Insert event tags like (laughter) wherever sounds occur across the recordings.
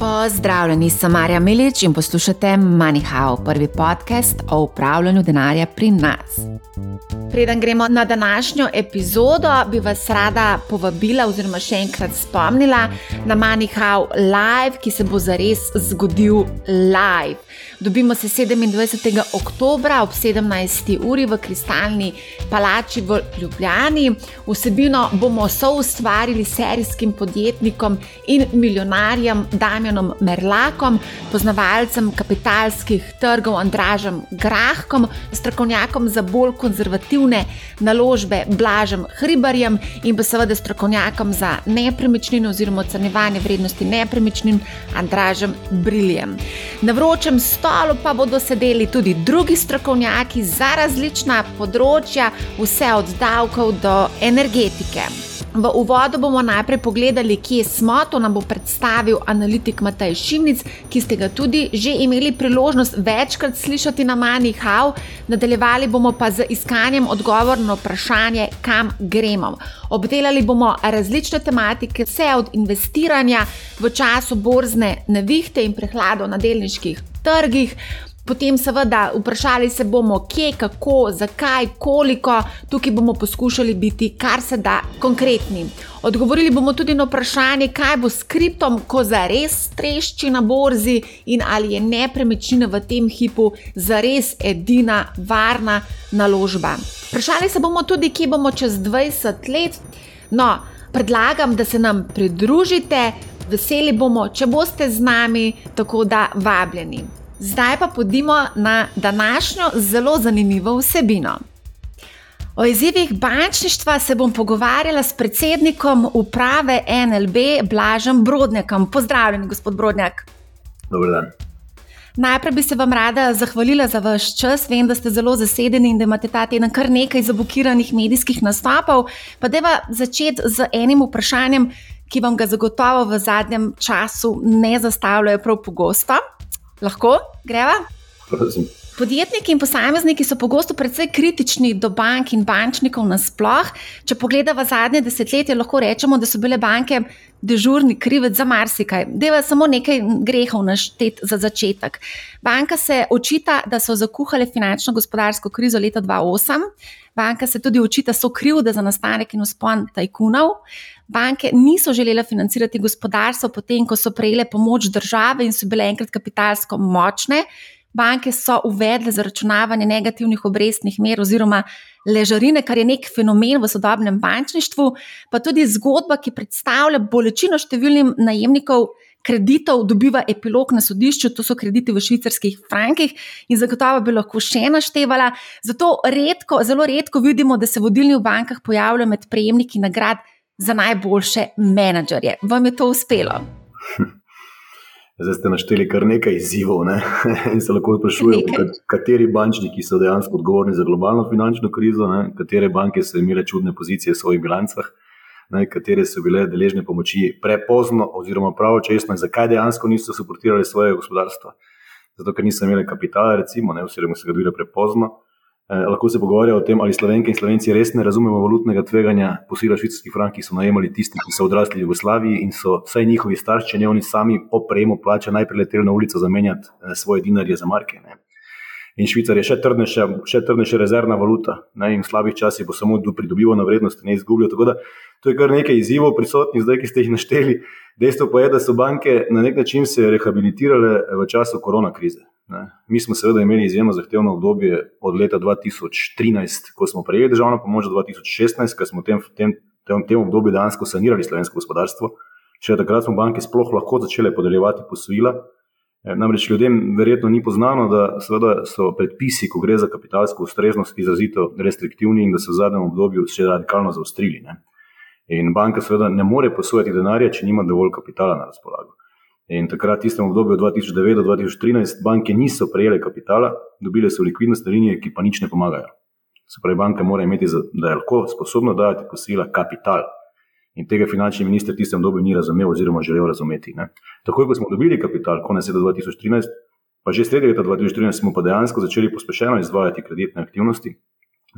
Pozdravljeni, sem Marja Milič in poslušate MoneyHow, prvi podcast o upravljanju denarja pri nas. Preden gremo na današnjo epizodo, bi vas rada povabila, oziroma še enkrat spomnila na MoneyHow Live, ki se bo zares zgodil live. Dobimo se 27. oktober ob 17. uri v Kristalni palači v Ljubljani. Vsebino bomo soustvarili serijskim podjetnikom in milijonarjem Damjanom Merlakom, poznavalcem kapitalskih trgov Andražem Grahkom, strokovnjakom za bolj konzervativne naložbe Blažem Hribarjem in pa seveda strokovnjakom za nepremičnine oziroma ocenjevanje vrednosti nepremičnin Andražem Briljem. Na vročem stolu stolu pa bodo sedeli tudi drugi strokovnjaki za različna področja, vse od davkov do energetike. V uvodu bomo najprej pogledali, kje smo. To nam bo predstavil analitik Matej Šimnic, ki ste ga tudi že imeli priložnost večkrat slišati na Mani Hau. Nadaljevali bomo pa z iskanjem odgovora na vprašanje, kam gremo. Obdelali bomo različne tematike, vse od investiranja v času borzne nevihte in prehlado na delniških trgih. Potem, seveda, vprašali se bomo, kje, kako, zakaj, koliko. Tukaj bomo poskušali biti kar se da konkretni. Odgovorili bomo tudi na vprašanje, kaj bo s kriptom, ko zares trešči na borzi in ali je nepremičnina v tem hipu zares edina varna naložba. Vprašali se bomo tudi, kje bomo čez 20 let. No, predlagam, da se nam pridružite, veseli bomo, če boste z nami, tako da vabljeni. Zdaj pa pojdimo na današnjo zelo zanimivo vsebino. O izzivih bančništva se bom pogovarjala s predsednikom uprave NLB Blažem Brodnjakom. Pozdravljeni, gospod Brodnjak. Dobro dan. Najprej bi se vam rada zahvalila za vaš čas. Vem, da ste zelo zasedeni in da imate ta teden kar nekaj zabukiranih medijskih nastopov. Pa da va začeti z enim vprašanjem, ki vam ga zagotovo v zadnjem času ne zastavljajo prav pogosto. Lahko greva? Prosim. Podjetniki in posamezniki so pogosto precej kritični do bank in bančnikov nasploh. Če pogledamo zadnje desetletje, lahko rečemo, da so bile banke dežurni krivec za marsikaj. Deva samo nekaj grehov naštet za začetek. Banka se očita, da so zakuhale finančno-gospodarsko krizo leta 2008. Banka se tudi očita, da so krivde za nastanek in uspon tajkunov. Banke niso želele financirati gospodarstva, potem ko so prejele pomoč države in so bile enkrat kapitalsko močne. Banke so uvedle zaračunavanje negativnih obrestnih mer oziroma ležarine, kar je nek fenomen v sodobnem bančništvu, pa tudi zgodba, ki predstavlja bolečino številnim najemnikov kreditov, dobiva epilog na sodišču, to so krediti v švicarskih frankih in zagotovo bi lahko še naštevala. Zato redko, zelo redko vidimo, da se vodilni v bankah pojavljajo med prejemniki nagrad za najboljše menedžerje. Vam je to uspelo? (laughs) Zdaj ste našteli kar nekaj izzivov ne? (laughs) in se lahko sprašujemo, kateri bančniki so dejansko odgovorni za globalno finančno krizo, ne? katere banke so imele čudne pozicije v svojih bilancah, ne? katere so bile deležne pomoči prepozno oziroma pravočasno in zakaj dejansko niso suportirali svojega gospodarstva. Zato, ker niso imeli kapitala, recimo, ne? oziroma so ga dobili prepozno. Eh, lahko se pogovarjajo o tem, ali slovenke in slovenci res ne razumemo valutnega tveganja. Posila švicarskih frankov so najemali tisti, ki so odrasli v Jugoslaviji in so vsaj njihovi starši, ne oni sami, po prejemu plača najprej leteli na ulico zamenjati eh, svoje dinarje za marke. Ne. In Švicar je še trdnejša, še trdnejša rezervna valuta ne, in v slabih časih bo samo pridobival na vrednosti, ne izgubljal. Tako da to je kar nekaj izzivov prisotnih, zdaj, ki ste jih našteli. Dejstvo pa je, da so banke na nek način se rehabilitirale v času korona krize. Ne. Mi smo seveda imeli izjemno zahtevno obdobje od leta 2013, ko smo prejeli državno pomoč, do 2016, ko smo v tem, tem, tem, tem obdobju dejansko sanirali slovensko gospodarstvo. Še takrat smo banke sploh lahko začele podeljevati posojila. E, namreč ljudem verjetno ni poznano, da so predpisi, ko gre za kapitalsko ustreznost, izrazito restriktivni in da so v zadnjem obdobju še radikalno zaostrili. Ne. In banka seveda ne more posojati denarja, če nima dovolj kapitala na razpolago. In takrat, v tistem obdobju 2009 do 2013, banke niso prejele kapitala, dobile so likvidnostne linije, ki pa nič ne pomagajo. Se pravi, banka mora imeti, da je lahko sposobna dajati posila kapital. In tega finančni minister v tistem obdobju ni razumel, oziroma želel razumeti. Ne. Takoj, ko smo dobili kapital, konec leta 2013, pa že sredi leta 2013, smo pa dejansko začeli pospešeno izvajati kreditne aktivnosti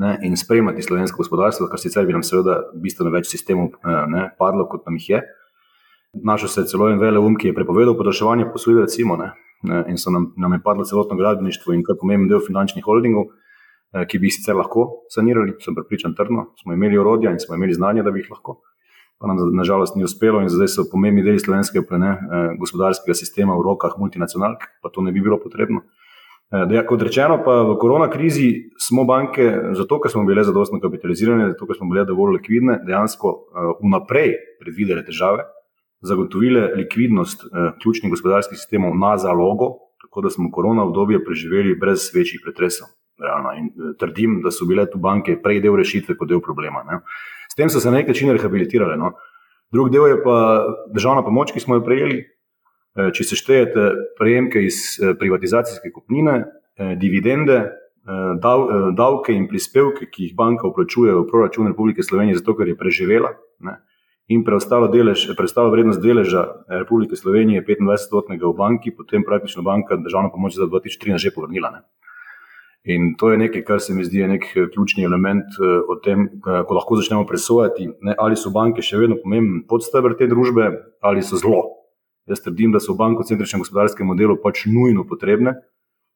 ne, in spremljati slovensko gospodarstvo, kar sicer bi nam seveda bistveno več sistemov ne, padlo, kot nam jih je. Našel se je celo en vele um, ki je prepovedal podaljševanje posojil, recimo, ne, in so nam, nam je padlo celotno gradbeništvo in kar pomemben del finančnih holdingov, eh, ki bi jih sicer lahko sanirali, sem prepričan trdno, smo imeli orodja in smo imeli znanje, da bi jih lahko. Pa nam nažalost ni uspelo in zdaj so pomembni deli slovenskega ne, eh, gospodarskega sistema v rokah multinacionalk, pa to ne bi bilo potrebno. Eh, ja, kot rečeno, pa v korona krizi smo banke, zato ker smo bile zadostno kapitalizirane, zato ker smo bile dovolj likvidne, dejansko vnaprej predvidele težave, zagotovile likvidnost eh, ključnih gospodarskih sistemov na zalogo, tako da smo korona obdobje preživeli brez večjih pretresov. Realno. In eh, trdim, da so bile tu banke prej del rešitve, kot del problema. Ne. S tem so se na nek način rehabilitirale. No. Drugi del je pa državna pomoč, ki smo jo prejeli. Eh, če se štejete prejemke iz privatizacijske kupnine, dividende, davke in prispevke, ki jih banka uplačuje v proračun Republike Slovenije, zato ker je preživela, ne, in preostalo, delež, preostalo vrednost deleža Republike Slovenije 25-odstotnega v banki, potem praktično banka državno pomoč za 2013 že povrnila. Ne. In to je nekaj, kar se mi zdi nek eh, ključni element eh, o tem, eh, ko lahko začnemo presojati, ne, ali so banke še vedno pomemben podstebr te družbe ali so zlo. Jaz trdim, da so v bankocentričnem gospodarskem modelu pač nujno potrebne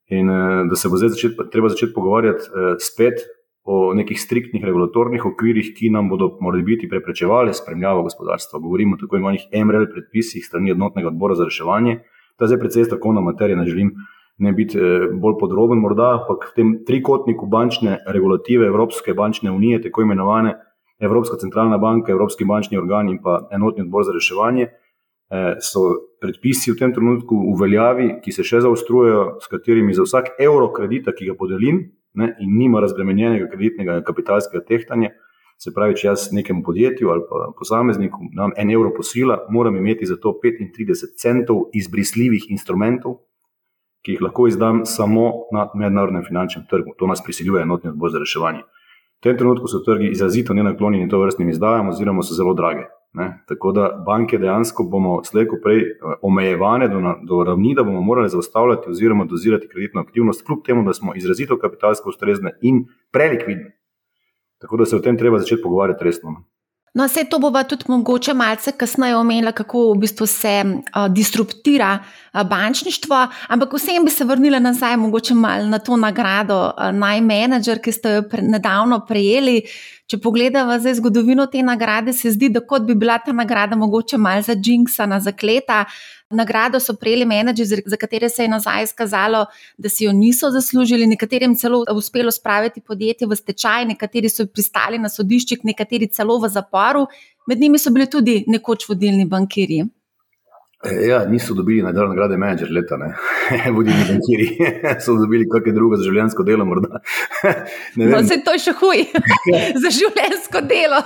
in da se bo zdaj začet, treba začeti pogovarjati spet o nekih striktnih regulatornih okvirih, ki nam bodo morda biti preprečevali spremljavo gospodarstva. Govorimo o tako imenovanih MRL predpisih strani enotnega odbora za reševanje. Ta zdaj precej strokovna materija, ne želim ne biti eh, bolj podroben, morda, ampak v tem trikotniku bančne regulative Evropske bančne unije, tako imenovane Evropska centralna banka, Evropski bančni organ in pa enotni odbor za reševanje. Eh, so predpisi v tem trenutku v veljavi, ki se še zaostrujejo, s katerimi za vsak evro kredita, ki ga podelim, ne, in nima razbremenjenega kreditnega kapitalskega tehtanja. Se pravi, če jaz nekemu podjetju ali posamezniku dam en evro posila, moram imeti za to 35 centov izbrisljivih instrumentov, ki jih lahko izdam samo na mednarodnem finančnem trgu. To nas prisiljuje enotni odbor za reševanje. V tem trenutku so trgi izrazito nenaklonjeni to vrstnim izdajam, oziroma so zelo drage. Ne? Tako da banke dejansko bomo slejko prej eh, omejevane do, do ravni, da bomo morali zaustavljati oziroma dozirati kreditno aktivnost, kljub temu, da smo izrazito kapitalsko ustrezne in prelikvidne. Tako da se o tem treba začeti pogovarjati resno. No. Vse to bomo tudi mogoče malce kasneje omenili, kako v bistvu se uh, disruptira uh, bančništvo, ampak vsem bi se vrnila nazaj, mogoče malo na to nagrado uh, najmenedžer, ki ste jo pre, nedavno prejeli. Če pogledamo zdaj zgodovino te nagrade, se zdi, da bi bila ta nagrada mogoče malce za Jinxa, zakleta. Nagrado so prejeli menedžerji, za katere se je nazaj izkazalo, da si jo niso zaslužili, nekaterim celo uspelo spraviti podjetje v stečaj, nekateri so pristali na sodiščih, nekateri celo v zaporu, med njimi so bili tudi nekoč vodilni bankirji. Ja, niso dobili nagrade menedžer leta, ne (laughs) vodilni bankiri, (laughs) so dobili kakšno drugo za življenjsko delo. (laughs) No, se to je še huj, za življenjsko delo.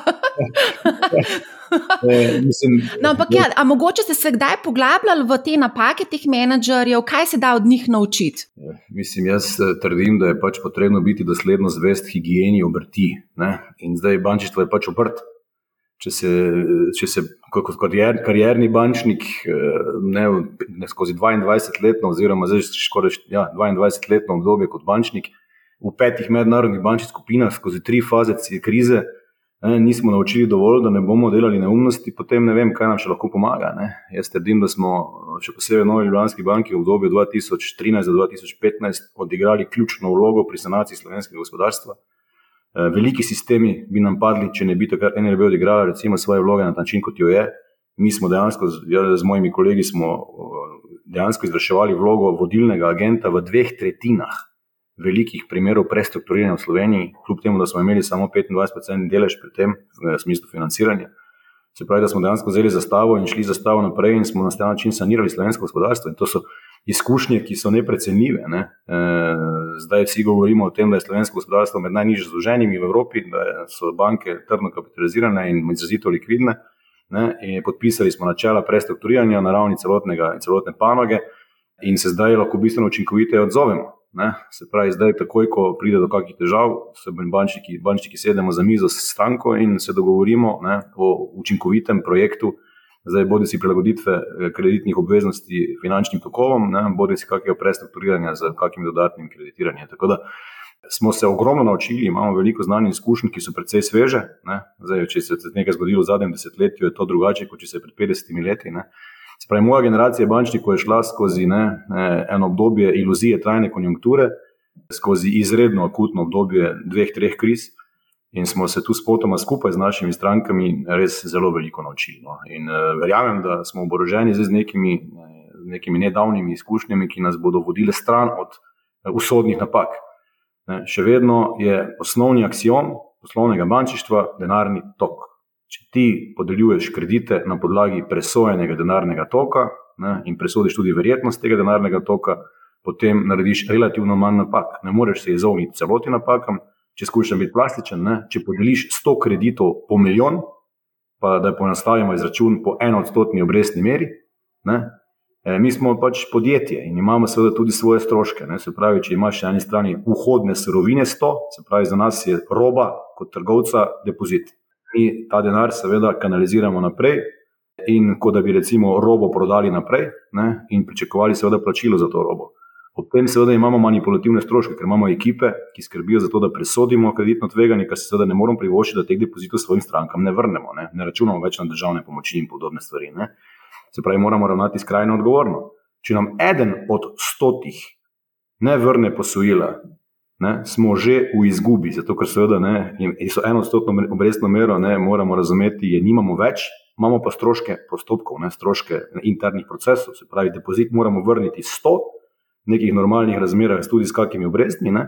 E, mislim, no, ampak, ja, a mogoče ste se kdaj poglabljali v te napake teh menedžerjev, kaj se da od njih naučiti? E, mislim, jaz e, trdim, da je pač potrebno biti dosledno zvest higieni obrti. Ne? In zdaj bančništvo je pač obrt. Če se, če se kot, kot karjerni bančnik ne, ne skozi 22-letno, oziroma zdaj skoraj ja, 22-letno obdobje kot bančnik v petih mednarodnih bančnih skupinah, skozi tri faze krize, nismo naučili dovolj, da ne bomo delali neumnosti, potem ne vem, kaj nam še lahko pomaga. Ne? Jaz trdim, da smo, še posebej v Novi Ljubljanski banki, v obdobju 2013-2015 odigrali ključno vlogo pri sanaciji slovenskega gospodarstva. E, veliki sistemi bi nam padli, če ne bi takrat NLB odigrali recimo, svoje vloge na način, kot jo je. Mi smo dejansko, ja, z mojimi kolegi, dejansko izvrševali vlogo vodilnega agenta v dveh tretjinah velikih primerov prestrukturiranja v Sloveniji, kljub temu, da smo imeli samo 25% delež pri tem, v smislu financiranja. Se pravi, da smo dejansko vzeli zastavo in šli zastavo naprej in smo na ta način sanirali slovensko gospodarstvo. In to so izkušnje, ki so neprecenljive. Ne? E, zdaj vsi govorimo o tem, da je slovensko gospodarstvo med najnižje zloženimi v Evropi, da so banke trdno kapitalizirane in izrazito likvidne. Ne? In podpisali smo načela prestrukturiranja na ravni celotne panoge in se zdaj lahko bistveno učinkoviteje odzovemo. Ne? Se pravi, zdaj, takoj, ko pride do kakšnih težav, se bančniki, bančniki sedemo za mizo s stranko in se dogovorimo ne, o učinkovitem projektu, zdaj bodi si prilagoditve eh, kreditnih obveznosti finančnim tokovom, bodi si kakšnega prestrukturiranja z kakšnim dodatnim kreditiranjem. Tako da smo se ogromno naučili, imamo veliko znanja in izkušenj, ki so precej sveže. Zdaj, če se je nekaj zgodilo v zadnjem desetletju, je to drugače, kot če se je pred 50 leti. Ne? Spravi, moja generacija bančnikov je šla skozi ne, eno obdobje iluzije trajne konjunkture, skozi izredno akutno obdobje dveh, treh kriz. In smo se tu spotoma skupaj z našimi strankami res zelo veliko naučili. No. In uh, verjamem, da smo oboroženi z nekimi, nekimi nedavnimi izkušnjami, ki nas bodo vodile stran od usodnih napak. Ne, še vedno je osnovni axiom poslovnega bančništva denarni tok. Če ti podeljuješ kredite na podlagi presojenega denarnega toka ne, in presodiš tudi verjetnost tega denarnega toka, potem narediš relativno manj napak. Ne moreš se izogniti celoti napakam. Če skušam biti plastičen, ne, če podeliš 100 kreditov po milijon, pa da poenostavimo izračun po enoodstotni obrestni meri, ne, E, mi smo pač podjetje in imamo seveda tudi svoje stroške. Ne? Se pravi, če imaš na eni strani vhodne surovine 100, se pravi, za nas je roba kot trgovca depozit. Mi ta denar seveda kanaliziramo naprej in kot da bi recimo robo prodali naprej ne? in pričakovali seveda plačilo za to robo. Ob tem seveda imamo manipulativne stroške, ker imamo ekipe, ki skrbijo za to, da presodimo kreditno tveganje, kar se seveda ne moramo privoščiti, da teh depozitov svojim strankam ne vrnemo. Ne, ne računamo več na državne pomoči in podobne stvari. Ne? Se pravi, moramo ravnati skrajno odgovorno. Če nam eden od stotih ne vrne posojila, ne, smo že v izgubi, zato ker seveda ne, so eno odstotno obrestno mero, ne, moramo razumeti, je nimamo več, imamo pa stroške postopkov, ne, stroške internih procesov. Se pravi, depozit moramo vrniti 100 v nekih normalnih razmerah, tudi s kakimi obrestmi. Ne,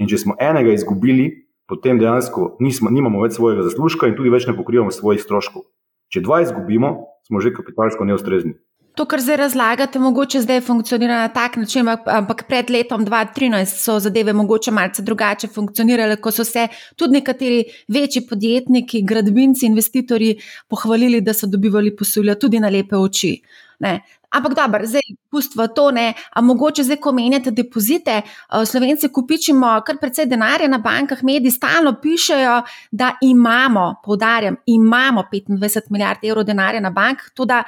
in če smo enega izgubili, potem dejansko nismo, nimamo več svojega zaslužka in tudi več ne pokrivamo svojih stroškov. Če dva izgubimo, smo že kapitalsko neustrezni. To, kar zdaj razlagate, mogoče zdaj funkcionira na tak način, ampak pred letom 2013 so zadeve mogoče malce drugače funkcionirale, ko so se tudi nekateri večji podjetniki, gradbinci, investitorji pohvalili, da so dobivali posojila tudi na lepe oči. Ne. Ampak dobro, zdaj pustvo to ne, a mogoče zdaj, ko menjate depozite, eh, slovenci kupičimo kar precej denarja na bankah, mediji stalno pišejo, da imamo, poudarjam, imamo 25 milijard evrov denarja na bankah, to da.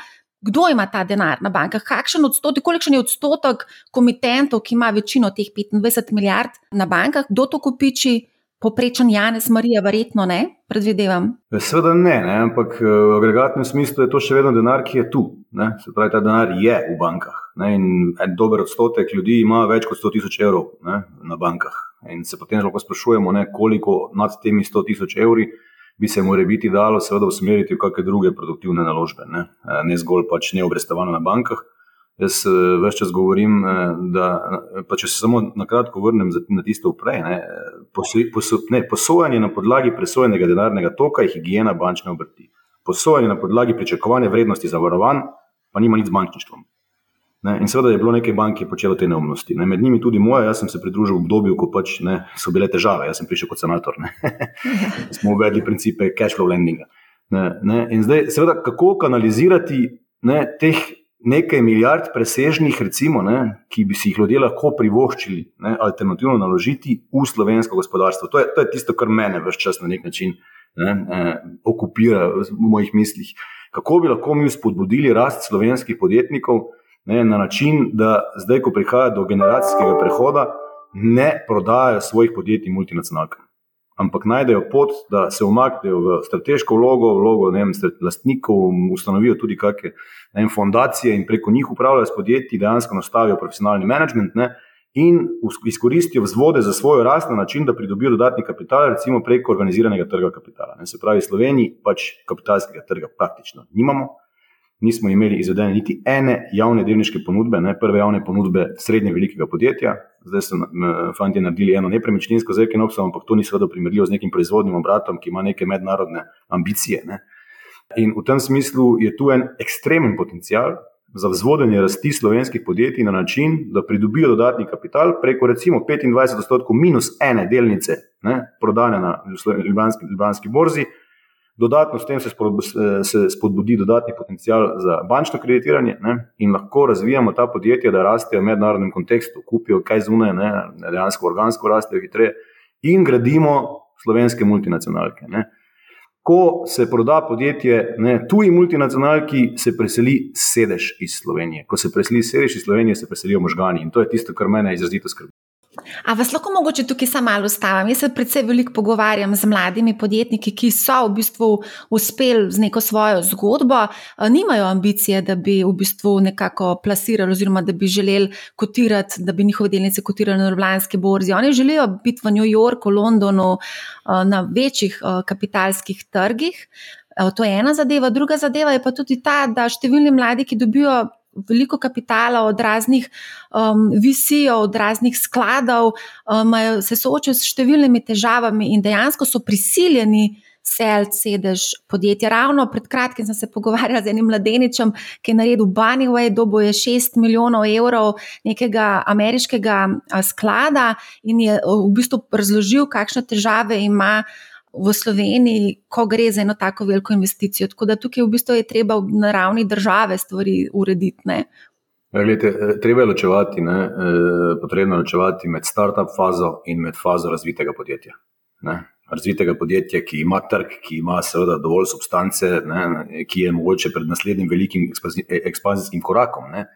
Kdo ima ta denar na bankah? Kakšen odstotek, kolikšen je odstotek komitentov, ki ima večino teh 25 milijard na bankah, kdo to kupiči? Poprečen Janez Marija, verjetno ne, predvidevam. Sveda ne, ne, ampak eh, v agregatnem smislu je to še vedno denar, ki je tu. Ne. Se pravi, ta denar je v bankah. Ne, in en dober odstotek ljudi ima več kot 100 tisoč evrov ne, na bankah. In se potem lahko sprašujemo, ne, koliko nad temi 100 tisoč evri bi se morali biti dalo, seveda, usmeriti v kakšne druge produktivne naložbe, ne, eh, ne zgolj pač neobrestovano na bankah. Jaz eh, več čas govorim, eh, da če se samo na kratko vrnem na tisto prej. Ne, poso, poso, ne, posojanje na podlagi presojenega denarnega toka je higiena bančne obrti. Posojanje na podlagi pričakovane vrednosti zavarovanj pa nima nič z bančništvom. Ne, in seveda je bilo nekaj bank, ki je počelo te neumnosti. Ne, med njimi tudi moja, jaz sem se pridružil v obdobju, ko pač, ne, so bile težave, jaz sem prišel kot senator. (laughs) Smo uvedli principe cash flow lendinga. Ne, ne, in zdaj, seveda, kako kanalizirati ne, teh nekaj milijard presežnih, recimo, ne, ki bi si jih ljudje lahko privoščili, ne, alternativno naložiti v slovensko gospodarstvo. To je, to je tisto, kar mene vse čas na nek način ne, eh, okupira v mojih mislih. Kako bi lahko mi spodbudili rast slovenskih podjetnikov ne, na način, da zdaj, ko prihaja do generacijskega prehoda, ne prodajajo svojih podjetij multinacionalkam ampak najdejo pot, da se umaknejo v strateško vlogo, vlogo vem, lastnikov, ustanovijo tudi kakšne fondacije in preko njih upravljajo s podjetji, dejansko nastavijo profesionalni management ne, in izkoristijo vzvode za svojo rast na način, da pridobijo dodatni kapital, recimo preko organiziranega trga kapitala. Ne. Se pravi, Sloveniji pač kapitalskega trga praktično nimamo nismo imeli izvedene niti ene javne delniške ponudbe, ne prve javne ponudbe srednje velikega podjetja. Zdaj so fanti naredili eno nepremičninsko zelo obsodno, ampak to ni seveda primerljivo z nekim proizvodnim obratom, ki ima neke mednarodne ambicije. Ne. In v tem smislu je tu en ekstremen potencial za vzvodenje rasti slovenskih podjetij na način, da pridobijo dodatni kapital preko recimo 25 odstotkov minus ene delnice, ne, prodane na Ljubljanski, Ljubljanski borzi. Dodatno s tem se, se spodbudi dodatni potencial za bančno kreditiranje ne, in lahko razvijamo ta podjetja, da rastejo v mednarodnem kontekstu, kupijo kaj zunaj, ne, dejansko organsko rastejo hitreje in gradimo slovenske multinacionalke. Ne. Ko se proda podjetje ne, tuji multinacionalki, se preseli sedež iz Slovenije. Ko se preseli sedež iz Slovenije, se preselijo možgani in to je tisto, kar mene izrazito skrbi. A vas lahko mogoče tukaj samo malo ustavim? Jaz se predvsej veliko pogovarjam z mladimi podjetniki, ki so v bistvu uspeli z neko svojo zgodbo, nimajo ambicije, da bi v bistvu nekako plasirali, oziroma da bi želeli kotirati, da bi njihove delnice kotirali na Ljubljanski borzi. Oni želijo biti v New Yorku, Londonu, na večjih kapitalskih trgih. To je ena zadeva, druga zadeva je pa tudi ta, da številni mladi, ki dobijo veliko kapitala od raznih um, visijo, od raznih skladov, um, se soočajo s številnimi težavami in dejansko so prisiljeni. Sel, sedež podjetja. Ravno pred kratkim sem se pogovarjala z enim mladeničem, ki je naredil Bunnyway, dobo je 6 milijonov evrov nekega ameriškega sklada in je v bistvu razložil, kakšne težave ima v Sloveniji, ko gre za eno tako veliko investicijo. Tako da tukaj v bistvu je treba na ravni države stvari urediti. Ne? Glede, eh, treba je ločevati, ne, eh, potrebno je ločevati med start-up fazo in med fazo razvitega podjetja. Ne. Razvitega podjetja, ki ima trg, ki ima seveda dovolj substance, ne, ki je mogoče pred naslednjim velikim ekspanzijskim korakom. Ne.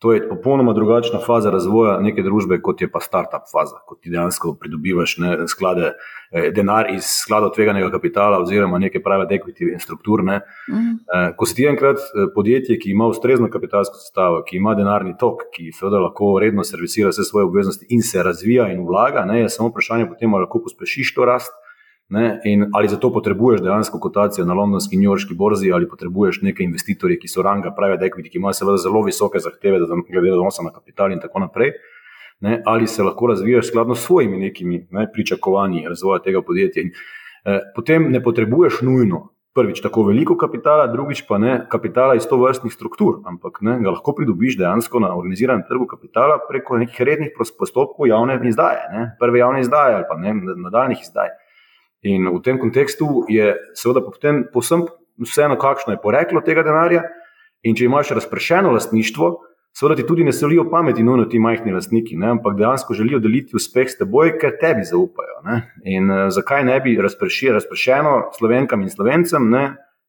To je popolnoma drugačna faza razvoja neke družbe, kot je pa start-up faza, ko ti dejansko pridobivaš ne, sklade, eh, denar iz skladov tveganega kapitala oziroma neke prave equity strukturne. Mm. Eh, ko si ti enkrat eh, podjetje, ki ima ustrezno kapitalsko sestavo, ki ima denarni tok, ki seveda lahko redno servisira vse svoje obveznosti in se razvija in vlaga, ne, je samo vprašanje potem, ali lahko pospešiš to rast. Ne, ali zato potrebuješ dejansko kotacijo na londonski in newyorški borzi, ali potrebuješ neke investitorje, ki so ranga, pravi, da imajo seveda zelo visoke zahteve, da glede odnosa na kapital in tako naprej. Ne, ali se lahko razvijaš skladno s svojimi nekimi ne, pričakovanji razvoja tega podjetja. In, eh, potem ne potrebuješ nujno prvič tako veliko kapitala, drugič pa ne kapitala iz to vrstnih struktur, ampak ne, ga lahko pridobiš dejansko na organiziranem trgu kapitala preko nekih rednih postopkov javne izdaje, ne, prve javne izdaje ali pa ne, nadaljnih izdaje. In v tem kontekstu je seveda potem povsem vseeno, kakšno je poreklo tega denarja. In če imaš razpršeno lastništvo, seveda ti tudi ne solijo pameti, nujno ti majhni lastniki, ne? ampak dejansko želijo deliti uspeh s teboj, ker tebi zaupajo. Ne? In uh, zakaj ne bi razprši, razpršeno slovenkam in slovencem, ne?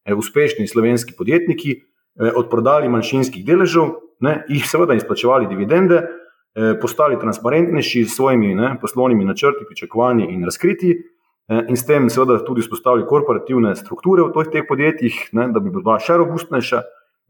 E, uspešni slovenski podjetniki, eh, odprodali manjšinskih deležev, ne? jih seveda izplačevali dividende, eh, postali transparentnejši s svojimi ne? poslovnimi načrti, pričakovanji in razkriti. Eh, in s tem, seveda, tudi vzpostavili korporativne strukture v teh podjetjih, ne, da bi bila še robustnejša,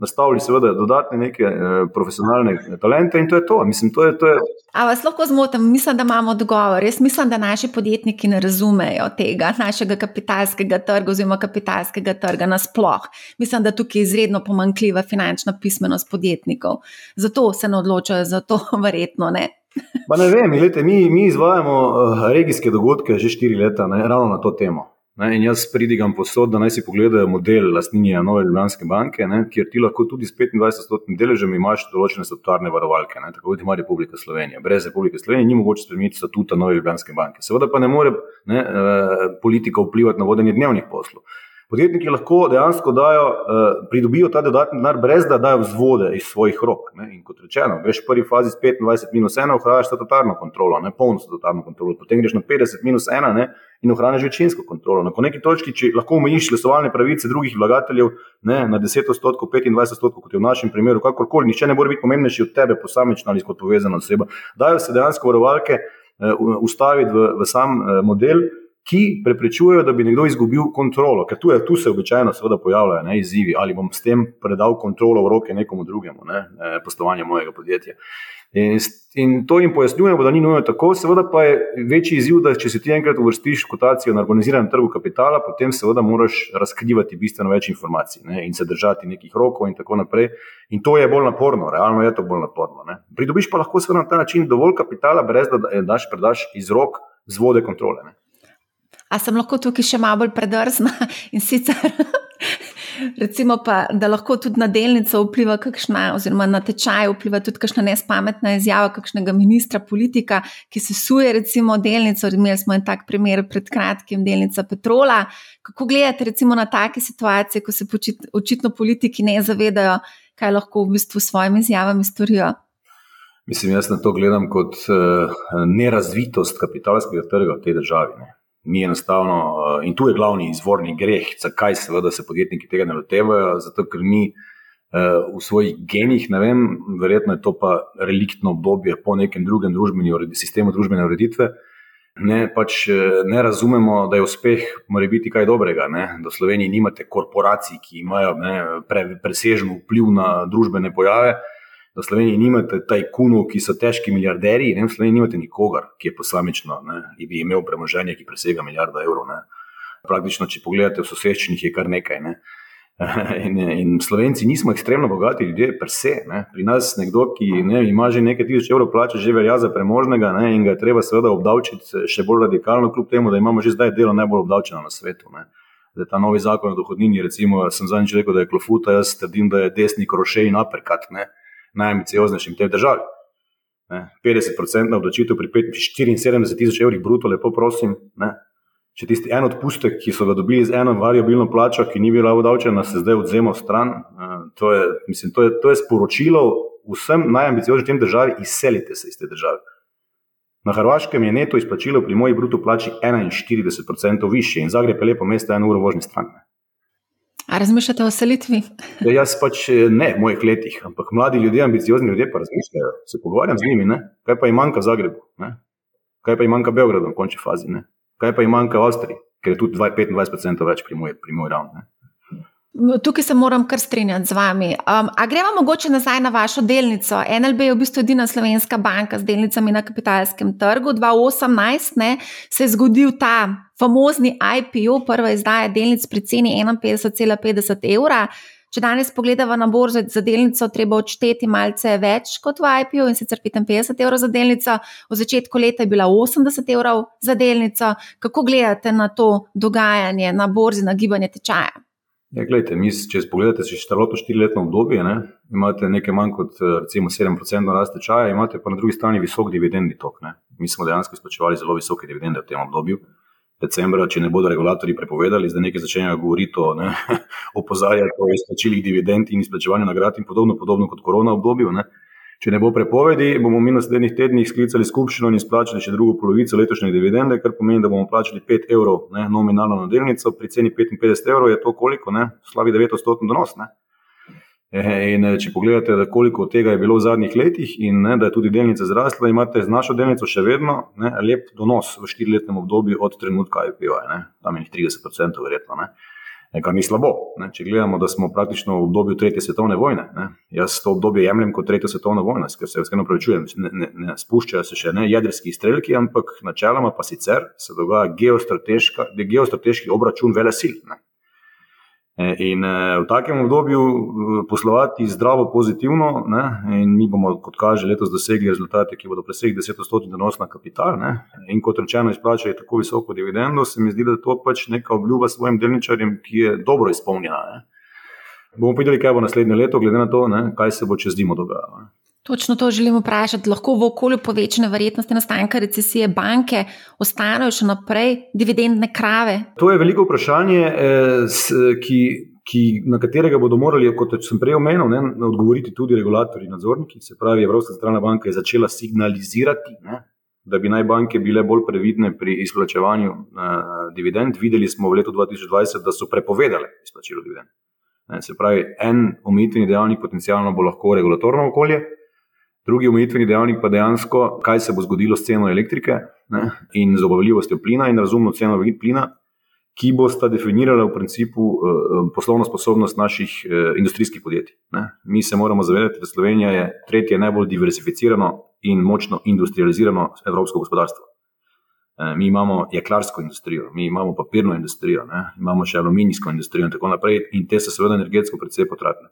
nastavili, seveda, dodatne neke eh, profesionalne talente in to je to. Mislim, to je, to je... A vas lahko zmotim, mislim, da imamo odgovor. Jaz mislim, da naši podjetniki ne razumejo tega našega kapitalskega trga oziroma kapitalskega trga nasploh. Mislim, da tukaj je izredno pomankljiva finančna pismenost podjetnikov. Zato se ne odločajo za to, (laughs) verjetno ne. Pa ne vem, gledajte, mi, mi izvajamo uh, regijske dogodke že štiri leta, ne, ravno na to temo. Ne, in jaz pridigam posod, da naj si pogledajo model lastninja Nove Ljubljanske banke, ne, kjer ti lahko tudi s 25-stotnim deležem imaš določene statutarne varovalke, ne, tako kot ima Republika Slovenija. Brez Republike Slovenije ni mogoče spremeniti statuta Nove Ljubljanske banke. Seveda pa ne more ne, uh, politika vplivati na vodenje dnevnih poslov. Podjetniki lahko dejansko dajo, uh, pridobijo ta dodatni denar, brez da dajo vzvode iz svojih rok. Ne? In kot rečeno, greš v prvi fazi s 25 minus 1, ohraniš statutarno kontrolo, ne polno statutarno kontrolo, potem greš na 50 minus 1 ne? in ohraniš večinsko kontrolo. Na neki točki, če lahko omejiš glasovalne pravice drugih vlagateljev ne? na 10 odstotkov, 25 odstotkov, kot je v našem primeru, kakorkoli, nišče ne more biti pomembnejši od tebe, posamično ali kot povezana oseba. Dajo se dejansko varovalke uh, ustaviti v, v sam uh, model ki preprečujejo, da bi nekdo izgubil kontrolo. Ker tu, je, tu se običajno pojavljajo ne, izzivi, ali bom s tem predal kontrolo v roke nekomu drugemu, ne, poslovanje mojega podjetja. In, in to jim pojasnjujemo, da ni nujno tako, seveda pa je večji izziv, da če se ti enkrat uvrstiš v kotacijo na organiziranem trgu kapitala, potem seveda moraš razkrivati bistveno več informacij ne, in se držati nekih rokov in tako naprej. In to je bolj naporno, realno je to bolj naporno. Ne. Pridobiš pa lahko seveda na ta način dovolj kapitala, brez da daš predaš iz rok zvode kontrole. Ne. A sem lahko tukaj še malo bolj predrzna (laughs) in sicer. (laughs) Recimo, pa, da lahko tudi na delnico vpliva, kakšna, oziroma na tečaj vpliva tudi kakšna nespametna izjava kakšnega ministra, politika, ki se suje, recimo, delnico. Imeli smo en tak primer pred kratkim, delnica Petrola. Kako gledate, recimo, na take situacije, ko se počit, očitno politiki ne zavedajo, kaj lahko v bistvu s svojimi izjavami storijo? Mislim, jaz na to gledam kot uh, nerazvitost kapitalskega trga v tej državi. Ne mi enostavno, uh, in tu je glavni izvorni greh, zakaj seveda se podjetniki tega ne lotevajo, zato ker mi v svojih genih, ne vem, verjetno je to pa reliktno obdobje po nekem drugem družbeni, sistemu družbene ureditve. Ne, pač ne razumemo, da je uspeh, mora biti kaj dobrega. Ne. Da v Sloveniji nimate korporacij, ki imajo ne, pre, presežen vpliv na družbene pojave, da v Sloveniji nimate tajkunov, ki so težki milijarderji, ne v Sloveniji nimate nikogar, ki je posamično in bi imel premoženje, ki presega milijardo evrov. Ne. Praktično, če pogledate v soseščini, je kar nekaj. Ne. (laughs) In, in Slovenci nismo ekstremno bogati ljudje, per se. Ne. Pri nas nekdo, ki ne, ima že nekaj tisoč evrov plače, že velja za premožnega ne, in ga je treba seveda obdavčiti še bolj radikalno, kljub temu, da imamo že zdaj delo najbolj obdavčeno na svetu. Ne. Zdaj, ta novi zakon o dohodnini, recimo, sem zadnjič rekel, da je klofuta, jaz trdim, da je desni krošej in aperkat, najambicioznejši v tej državi. Ne. 50% obdavčitev pri 74 tisoč evrih bruto, lepo prosim. Ne. Če tisti en odpustek, ki so ga dobili z eno variabilno plačo, ki ni bila obdavčena, se zdaj odzema stran, to je, mislim, to je, to je sporočilo vsem najambicioznim državam, izselite se iz te države. Na Hrvaškem je neto izplačilo pri moji bruto plači 41% više in Zagreb je lepo mesto, eno uro vožnje stran. A razmišljate o selitvi? Ja, jaz pač eh, ne v mojih letih, ampak mladi ljudje, ambiciozni ljudje pa razmišljajo. Se pogovarjam z njimi, ne? kaj pa jim manjka v Zagrebu, ne? kaj pa jim manjka v Beogradu v končni fazi. Ne? kaj pa jim manjka v Avstriji, ker je tudi 25% več pri moji moj ravni. Tukaj se moram kar strinjati z vami. Um, a gremo mogoče nazaj na vašo delnico? NLB je v bistvu edina slovenska banka z delnicami na kapitalskem trgu. 2018 ne, se je zgodil ta famozni IPO, prva izdaja delnic pri ceni 51,50 evra. Če danes pogledamo na borzo za delnico, treba odšteti malce več kot v IPO in sicer 55 evrov za delnico, v začetku leta je bila 80 evrov za delnico. Kako gledate na to dogajanje na borzi, na gibanje tečaja? Ja, gledajte, mi, če pogledate še štarotno štiriletno obdobje, ne, imate nekaj manj kot recimo 7% rast tečaja, imate pa na drugi strani visok dividendni tok. Ne. Mi smo dejansko izplačevali zelo visoke dividende v tem obdobju decembra, če ne bodo regulatori prepovedali, zdaj nekaj začenjajo govoriti o (laughs) opozarjanju o izplačilih dividend in izplačevanju nagrad in podobno, podobno kot korona obdobju. Ne. Če ne bo prepovedi, bomo mi na naslednjih tednih sklicali skupščino in izplačali še drugo polovico letošnje dividende, kar pomeni, da bomo plačali 5 evrov ne, nominalno na delnico, pri ceni 55 evrov je to koliko, ne, slabi 900 donos. Ne. In če pogledate, koliko tega je bilo v zadnjih letih, in ne, da je tudi delnica zrasla, imate z našo delnico še vedno ne, lep donos v štiriletnem obdobju od trenutka IPO-ja, tam je 30%, verjetno. Ne. Kar ni slabo. Ne. Če gledamo, da smo praktično v obdobju tretje svetovne vojne, ne. jaz to obdobje jemljem kot tretjo svetovno vojno, ker se vseeno pravičujem, ne, ne, ne spuščajo se še ne jedrski izstrelki, ampak načeloma pa sicer se dogaja geostrateški obračun vele sil. Ne. E, in e, v takem obdobju e, poslovati zdravo, pozitivno, ne, in mi bomo, kot kaže, letos dosegli rezultate, ki bodo presegli 10-odstotni donos na kapital. Ne, in kot rečeno, izplačali tako visoko dividendo, se mi zdi, da je to pač neka obljuba svojim delničarjem, ki je dobro izpolnjena. Ne. Bomo videli, kaj bo naslednje leto, glede na to, ne, kaj se bo čez zimo dogajalo. Točno to želimo vprašati. Lahko v okolju povečane verjetnosti nastanka recesije banke ostanejo še naprej dividendne krave? To je veliko vprašanje, eh, ki, ki, na katerega bodo morali, kot sem prej omenil, ne, odgovoriti tudi regulatori in nadzorniki. Se pravi, Evropska centralna banka je začela signalizirati, ne, da bi naj banke bile bolj previdne pri izplačevanju uh, dividend. Videli smo v letu 2020, da so prepovedale izplačilo dividend. Ne, se pravi, en omejitveni dejavnik potencialno bo lahko regulatorno okolje. Drugi omejitveni dejavnik pa dejansko, kaj se bo zgodilo s ceno elektrike ne, in z obavljivostjo plina in razumno ceno plina, ki bo sta definirala v principu eh, poslovno sposobnost naših eh, industrijskih podjetij. Ne. Mi se moramo zavedati, da Slovenija je tretje najbolj diversificirano in močno industrializirano evropsko gospodarstvo. Eh, mi imamo jeklarsko industrijo, mi imamo papirno industrijo, ne, imamo še aluminijsko industrijo in tako naprej, in te so seveda energetsko precej potratne.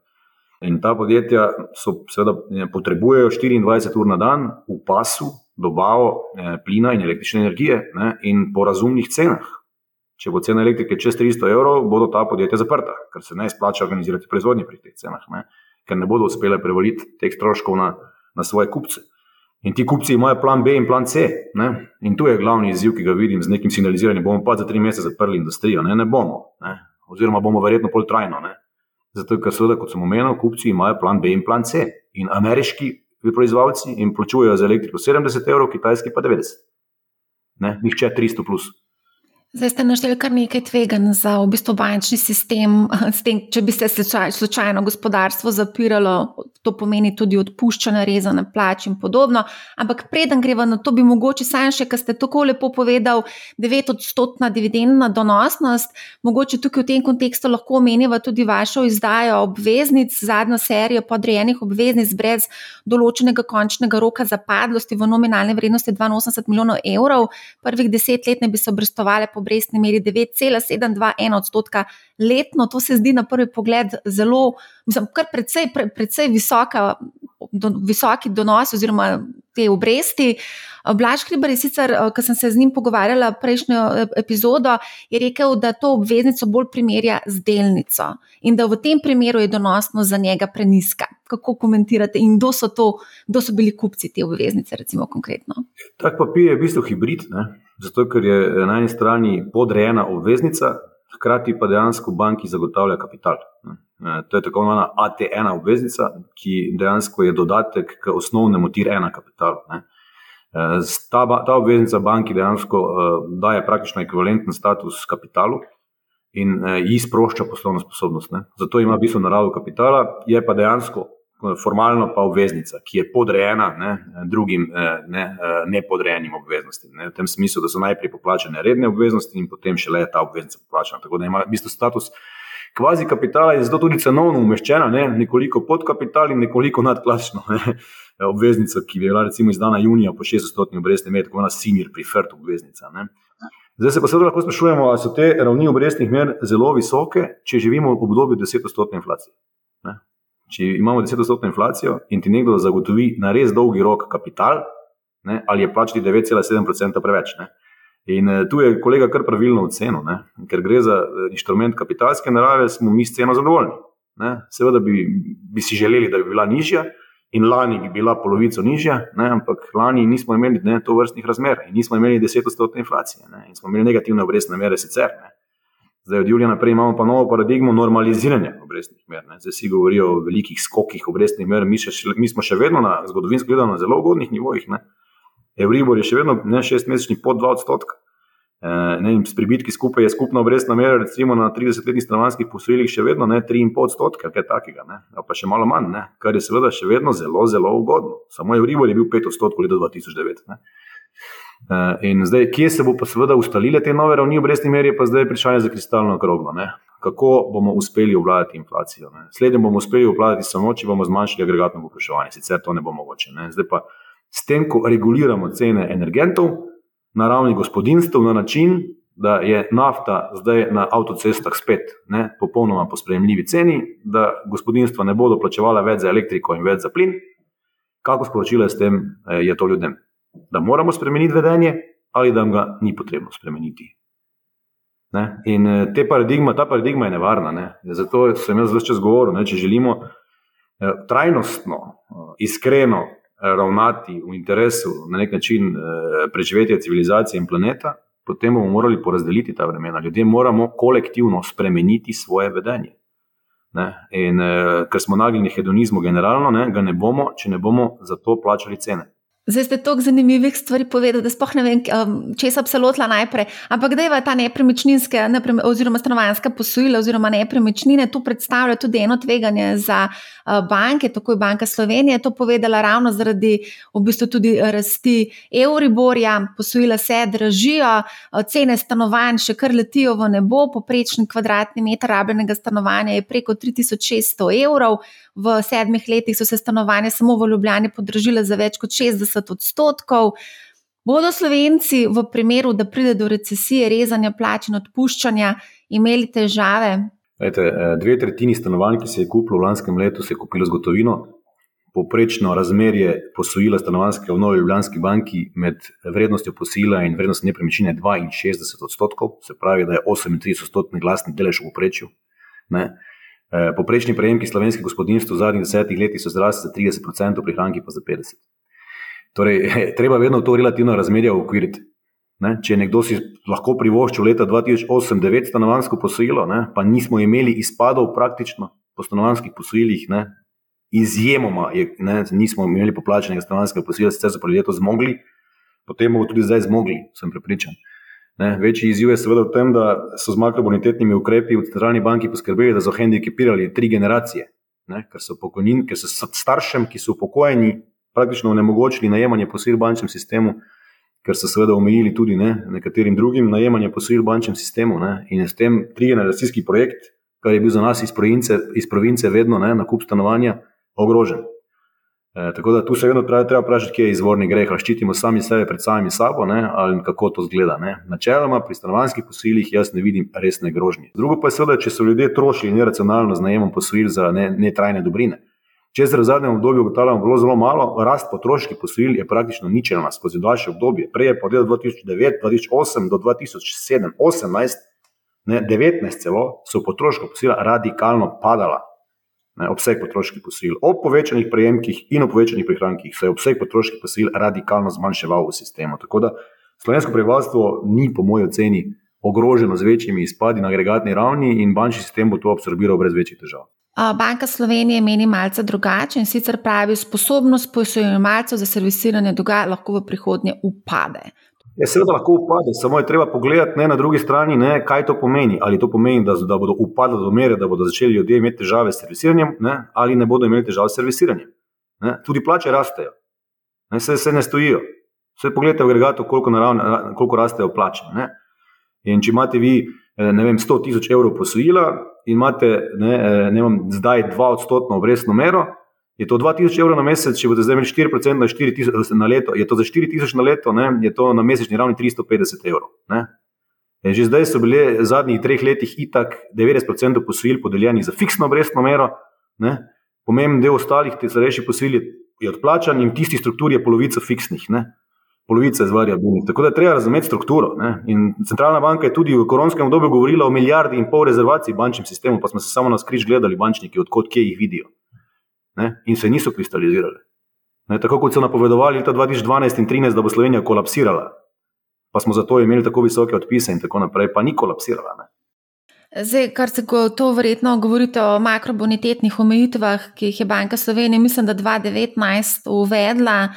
In ta podjetja so, seveda, potrebujejo 24 ur na dan v pasu dobavo eh, plina in električne energije ne, in po razumnih cenah. Če bo cena elektrike čez 300 evrov, bodo ta podjetja zaprta, ker se ne splača organizirati proizvodnje pri teh cenah, ne, ker ne bodo uspele prevaliti teh stroškov na, na svoje kupce. In ti kupci imajo plan B in plan C. Ne? In tu je glavni izziv, ki ga vidim z nekim signaliziranjem. Bomo pa za tri mesece zaprli industrijo, ne, ne bomo. Ne? Oziroma bomo verjetno pol trajno. Ne? Zato, ker seveda, kot sem omenil, kupci imajo plan B in plan C. In ameriški proizvajalci jim plačujejo za elektriko 70 evrov, kitajski pa 90. Ne? Nihče 300 plus. Zdaj ste našteli kar nekaj tveganj za v bistvu bančni sistem. (laughs) Tem, če bi se slučajno gospodarstvo zapiralo, to pomeni tudi odpuščanje, rezane plače in podobno. Ampak preden greva na to, bi mogoče sam še, ker ste tako lepo povedal, 9-odstotna dividendna donosnost. Mogoče tukaj v tem kontekstu lahko omenjava tudi vašo izdajo obveznic, zadnjo serijo podrejenih obveznic brez določenega končnega roka zapadlosti v nominalni vrednosti 82 milijonov evrov. Prvih deset let ne bi se obrestovali obrestni meri 9,721 odstotka letno. To se zdi na prvi pogled zelo, mislim, kar precej, pre, precej visoka, do, visoki donos oziroma te obresti. Blaž Hriber je sicer, ko sem se z njim pogovarjala prejšnjo epizodo, je rekel, da to obveznico bolj primerja z delnico in da v tem primeru je donosnost za njega preniska. Kako komentirate in kdo so, to, kdo so bili kupci te obveznice, recimo konkretno? Tak papir je v bistvu hibrid. Ne? Zato, ker je na eni strani podrejena obveznica, hkrati pa dejansko banki zagotavlja kapital. E, to je tako imenovana AT1 obveznica, ki dejansko je dodatek k osnovnemu TIR-1 kapitalu. E, ta, ta obveznica banki dejansko e, daje praktično ekvivalenten status kapitalu in ji sprošča poslovno sposobnost. Ne. Zato ima v bistvu naravo kapitala, je pa dejansko formalno pa obveznica, ki je podrejena ne, drugim eh, ne, eh, nepodrejenim obveznostim. Ne, v tem smislu, da so najprej poplačene redne obveznosti in potem šele ta obveznica poplačena. Tako da ima v bistvu status kvazi kapitala in zato tudi cenovno umeščena, ne, nekoliko pod kapital in nekoliko nad klasično (laughs) obveznico, ki je bila recimo izdana junija po 600 obrestni mer, tako ena senior preferred obveznica. Ne. Zdaj se pa seveda lahko sprašujemo, ali so te ravni obrestnih mer zelo visoke, če živimo v obdobju 10-odstotne inflacije. Če imamo 10-odstotno inflacijo in ti nekdo zagotovi na res dolgi rok kapital, ne, ali je plačati 9,7% preveč. Ne. In eh, tu je kolega kar pravilno ocenil, ne, ker gre za eh, inštrument kapitalske narave, smo mi s ceno zadovoljni. Ne. Seveda bi, bi si želeli, da bi bila nižja, in lani bi bila polovico nižja, ne, ampak lani nismo imeli ne, to vrstnih razmer in nismo imeli 10-odstotne inflacije ne, in smo imeli negativne obrestne mere sicer. Ne. Zdaj, od julija naprej imamo pa novo paradigmo normaliziranja obrestnih mer. Ne. Zdaj vsi govorijo o velikih skokih obrestnih mer, mi, še, mi smo še vedno na zgodovinsko gledano na zelo ugodnih nivojih. Ne. Euribor je še vedno ne šestmesečni pod 2 odstotka. E, ne, s pribitki skupaj je skupna obrestna mera, recimo na 30-letnih stanovanjskih posojilih, še vedno 3,5 odstotka, kaj takega, ne, pa še malo manj, ne, kar je seveda še vedno zelo, zelo ugodno. Samo Euribor je bil 5 odstotkov leta 2009. Ne. Eh, in zdaj, kje se bo pa seveda ustalile te nove ravni obrestnih mer, je pa zdaj vprašanje za kristalno kroglo. Ne? Kako bomo uspeli obvladati inflacijo? Slednjo bomo uspeli obvladati samo, če bomo zmanjšali agregatno povpraševanje, sicer to ne bo mogoče. Ne? Zdaj pa s tem, ko reguliramo cene energentov na ravni gospodinstv na način, da je nafta zdaj na avtocestah spet ne, popolnoma po sprejemljivi ceni, da gospodinstva ne bodo plačevala več za elektriko in več za plin, kako sporočilo je s tem, eh, je to ljudem da moramo spremeniti vedenje, ali da ga ni potrebno spremeniti. Ne? In eh, te paradigma, ta paradigma je nevarna. Ne? Zato sem jaz vse čas govoril, da če želimo eh, trajnostno, eh, iskreno ravnati v interesu na nek način preživetja civilizacije in planeta, potem bomo morali porazdeliti ta vremena. Ljudje moramo kolektivno spremeniti svoje vedenje. Ne? In ker smo nagnjeni hedonizmu, generalno, ne, ga ne bomo, če ne bomo za to plačali cene. Zdaj ste toliko zanimivih stvari povedali, da spoh ne vem, če se absolutno najprej. Ampak da je ta nepremičninska neprem, oziroma stanovanska posojila oziroma nepremičnine, to predstavlja tudi eno tveganje za uh, banke, tako je Banka Slovenije to povedala ravno zaradi v bistvu tudi rasti Euriborja, posojila se dražijo, uh, cene stanovanj še kar letijo v nebo, poprečni kvadratni meter rabljenega stanovanja je preko 3600 evrov v sedmih letih so se stanovanja samo v Ljubljani podražile za več kot 60 odstotkov. Bodo Slovenci v primeru, da pride do recesije, rezanja plač in odpuščanja, imeli težave? Ejte, eh, dve tretjini stanovanj, ki se je kupilo v lanskem letu, se je kupilo z gotovino. Poprečno razmerje posojila stanovanjske v Novi Ljubljanski banki med vrednostjo posojila in vrednostjo nepremičnine je 62 odstotkov, se pravi, da je 38 odstotni glasni delež v poprečju. Eh, Poprečni prejemki slovenskih gospodinstv v zadnjih desetih letih so zrasli za 30%, prihranki pa za 50%. Torej, (laughs) treba vedno to relativno razmerje ukviriti. Ne? Če nekdo si lahko privoščil leta 2008-2009 stanovansko posojilo, ne? pa nismo imeli izpadov praktično po stanovanskih posojilih, ne? izjemoma je, ne? nismo imeli poplačenega stanovanskega posojila, sicer so pa ljudje to zmogli, potem bomo tudi zdaj zmogli, sem prepričan. Ne, večji izziv je seveda v tem, da so z makrobonitetnimi ukrepi v centralni banki poskrbeli, da so hendikepirali tri generacije, ne, ker so pokojnin, ker so staršem, ki so upokojeni, praktično onemogočili najemanje posojil v bančnem sistemu, ker so seveda omejili tudi ne, nekaterim drugim najemanje posojil v bančnem sistemu. Ne, in je s tem trigeneracijski projekt, kar je bil za nas iz province, iz province vedno ne, nakup stanovanja, ogrožen. E, tako da tu se vedno treba, treba vprašati, kje je izvorni greh, ali ščitimo sami sebe pred samimi sabo, ne, ali kako to zgleda. Ne. Načeloma pri stanovanjskih posojilih jaz ne vidim resne grožnje. Drugo pa je seveda, če so ljudje trošili neracionalno z najemom posojil za netrajne ne dobrine. Če se v zadnjem obdobju ugotavljamo zelo, zelo malo, rast potrošniških posojil je praktično ničelna skozi daljše obdobje. Prej je po letu 2009, 2008 do 2007, 2018, 2019 celo so potrošniška posojila radikalno padala ne, obseg potrošniških posojil. Ob povečanih prejemkih in ob povečanih prihrankih se je obseg potrošniških posojil radikalno zmanjševal v sistemu. Tako da slovensko prebivalstvo ni, po moji oceni, ogroženo z večjimi izpadi na agregatni ravni in bančni sistem bo to absorbiral brez večjih težav. Banka Slovenije meni malce drugače in sicer pravi, sposobnost posojimalcev za servisiranje dolga lahko v prihodnje upade. Je seveda lahko upade, samo je treba pogledati ne, na drugi strani, ne, kaj to pomeni. Ali to pomeni, da, da bodo upadli do mere, da bodo začeli ljudje imeti težave s servisiranjem, ne, ali ne bodo imeli težav s servisiranjem. Ne. Tudi plače rastejo, ne, se, se ne stojijo. Vse pogledajte v agregatu, koliko, naravne, koliko rastejo plače. Ne. In če imate vi eh, vem, 100 tisoč evrov posojila in imate ne, eh, ne vem, zdaj 2 odstotno obrestno mero, je to 2000 evrov na mesec, če boste zdaj imeli 4% na, 4 na leto, je to za 4000 na leto, ne, je to na mesečni ravni 350 evrov. Že zdaj so bile v zadnjih treh letih itak 90% posojil podeljenih za fiksno obrestno mero, pomemben del ostalih teh starejših posojil je odplačan in v tisti strukturi je polovica fiksnih. Ne. Polovica je zvariabilnih. Tako da treba razumeti strukturo. Ne. In centralna banka je tudi v koronskem obdobju govorila o milijardi in pol rezervacij v bančnem sistemu, pa smo se samo na skriž gledali, bančniki, odkot kje jih vidijo ne, in se niso kristalizirale. Ne, tako kot so napovedovali leta 2012 in 2013, da bo Slovenija kolapsirala, pa smo zato imeli tako visoke odpise in tako naprej, pa ni kolapsirala. Ne. Zdaj, kar se to verjetno govorite o makrobonitetnih omejitvah, ki jih je Banka Slovenije, mislim, da 2019 uvedla.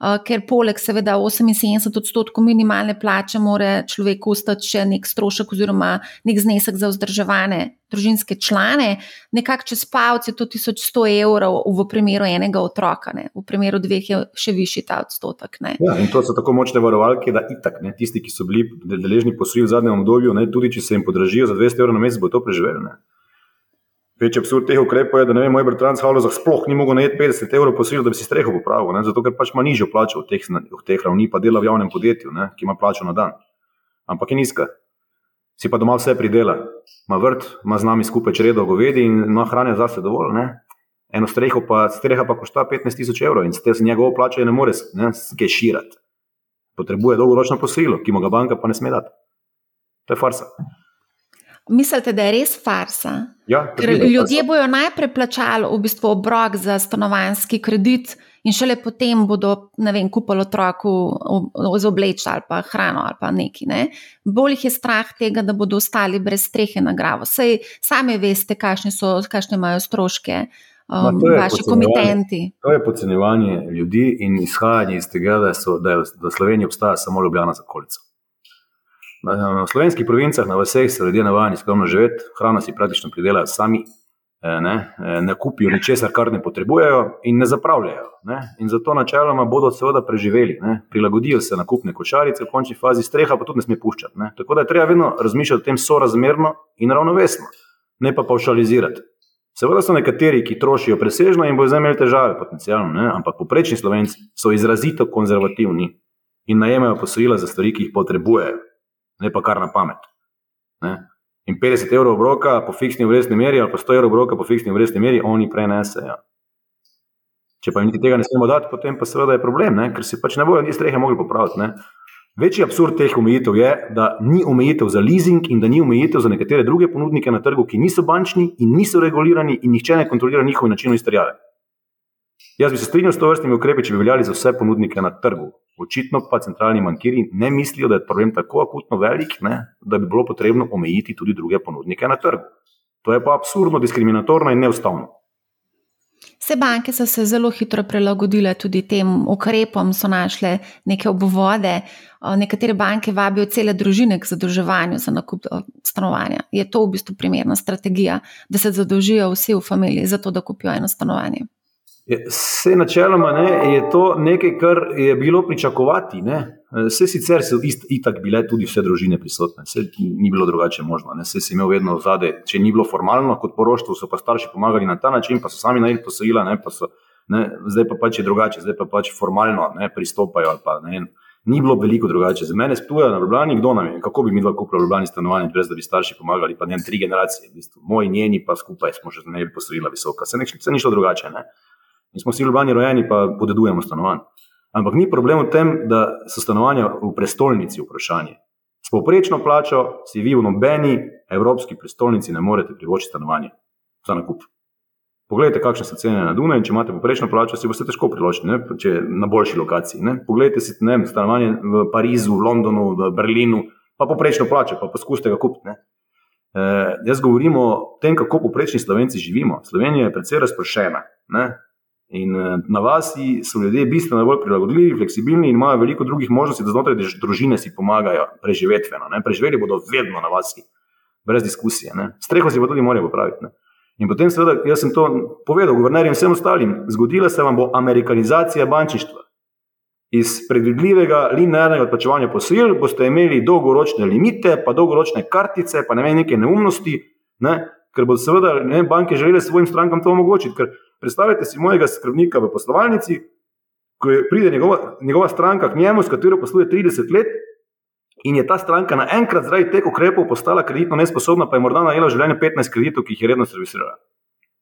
Eh, ker poleg seveda 78 odstotkov minimalne plače mora človek ustati še nek strošek oziroma nek znesek za vzdrževane družinske člane, nekako čez pavc je to 1100 evrov v primeru enega otroka, ne. v primeru dveh je še višji ta odstotek. Ja, in to so tako močne varovalke, da itak ne, tisti, ki so bili deležni posojil v zadnjem obdobju, ne, tudi če se jim podražijo za 200 evrov na mesec, bo to preživeli. Večji absurd teh ukrepov je, da ne vem, moj brat v Halozah sploh ni mogel najeti 50 evrov posojil, da bi si streho popravil, ne? zato ker pač ima nižjo plačo v teh, v teh ravni, pa dela v javnem podjetju, ne? ki ima plačo na dan. Ampak je nizka. Si pa doma vse pridela, ima vrt, ima z nami skupaj čredo govedi in ima hrane za se dovolj. Ne? Eno streho pa, streha pa košta 15 tisoč evrov in se njegovo plačo ne more skeširati. Potrebuje dolgoročno posojilo, ki mu ga banka pa ne sme dati. To je farsa. Mislite, da je res farsa? Ja, Ker ljudje bodo najprej plačali v bistvu obrok za stanovanski kredit, in šele potem bodo vem, kupili otroku z obleč ali pa hrano ali pa nekaj. Ne? Bolj jih je strah tega, da bodo ostali brez strehe na glavo. Sej sami veste, kakšne, so, kakšne imajo stroške. Um, vaši komitenti. To je podcenjevanje ljudi in izhajanje iz tega, da, so, da, je, da v Sloveniji obstaja samo Ljubljana za okolico. Na slovenskih provincah, na vseh se ljudje navajeni skromno živeti, hrano si praktično pridelajo sami, eh, ne, eh, ne kupijo ničesar, kar ne potrebujejo in ne zapravljajo. Ne. In zato načeloma bodo seveda preživeli, ne. prilagodijo se na kupne košarice, v končni fazi streha pa tudi ne sme puščati. Ne. Tako da je treba vedno razmišljati o tem sorazmerno in ravnovesno, ne pa paušalizirati. Seveda so nekateri, ki trošijo presežno in bodo zdaj imeli težave, potencialno, ne. ampak poprečni slovenci so izrazito konzervativni in najemajo posojila za stvari, ki jih potrebujejo ne pa kar na pamet. Ne? In 50 evrov obroka po fiksni obrestni meri, ali pa 100 evrov obroka po fiksni obrestni meri, oni prenesejo. Če pa jim tega ne smemo dati, potem pa seveda je problem, ne? ker si pač ne bojo ni strehe mogli popraviti. Ne? Večji absurd teh omejitev je, da ni omejitev za leasing in da ni omejitev za nekatere druge ponudnike na trgu, ki niso bančni in niso regulirani in nihče ne kontrolira njihov način izterjave. Jaz bi se strinjal s to vrstnimi ukrepi, če bi veljali za vse ponudnike na trgu. Očitno pa centralni bankiri ne mislijo, da je problem tako akutno velik, ne, da bi bilo potrebno omejiti tudi druge ponudnike na trgu. To je pa absurdno, diskriminatorno in neustavno. Vse banke so se zelo hitro prilagodile tudi tem ukrepom, so našle neke obvode. Nekatere banke vabijo cele družine k zadolževanju za nakup stanovanja. Je to v bistvu primerna strategija, da se zadolžijo vsi v familiji, zato da kupijo eno stanovanje? Vse načeloma ne, je to nekaj, kar je bilo pričakovati. Vse sicer so itak bile tudi vse družine prisotne, vse ni bilo drugače možno. Vse si imel vedno zadaj, če ni bilo formalno kot poroštvo, so pa starši pomagali na ta način, pa so sami najeli posojila, ne, pa so, ne, zdaj pa pač je drugače, zdaj pa pač formalno ne, pristopajo. Pa, ne, ni bilo veliko drugače. Za mene spluja na Ljubljani, kdo nam je, kako bi mi dva kupila v Ljubljani stanovanje, brez da bi starši pomagali, pa ne tri generacije, v bistvu. moji, njeni, pa skupaj smo že imeli posojila visoka. Se, nek, se ni šlo drugače. Ne. Mi smo vsi ljubljani rojeni, pa podedujemo stanovanje. Ampak ni problem v tem, da so stanovanja v prestolnici vprašanje. S povprečno plačo si vi v nobeni evropski prestolnici ne morete privoščiti stanovanje za nakup. Poglejte, kakšne so cene na Dunaju, in če imate poprečno plačo, si boste težko privoščiti, če na boljši lokaciji. Ne? Poglejte si ne, stanovanje v Parizu, v Londonu, v Berlinu, pa poprečno plačo, pa poskusite ga kupiti. E, jaz govorim o tem, kako poprečni slovenci živimo. Slovenija je precej razprošena. In eh, na vasi so ljudje bistveno bolj prilagodljivi, fleksibilni in imajo veliko drugih možnosti, da znotraj družine si pomagajo preživetveno. Ne? Preživeli bodo vedno na vasi, brez diskusije. Ne? Streho si pa tudi morajo popraviti. Ne? In potem, seveda, jaz sem to povedal guvernerjem in vsem ostalim, zgodila se vam bo amerikanizacija bančništva. Iz predvidljivega linearnega odplačevanja posojil boste imeli dolgoročne limite, pa dolgoročne kartice, pa ne vem, neke neumnosti, ne? ker bodo seveda ne, banke želeli svojim strankam to omogočiti. Predstavljajte si mojega skrbnika v poslovalnici, ko pride njegova, njegova stranka k njemu, s katero posluje 30 let, in je ta stranka naenkrat zaradi teh ukrepov postala kreditno nesposobna, pa je morda najela v življenju 15 kreditov, ki jih je redno servisirala.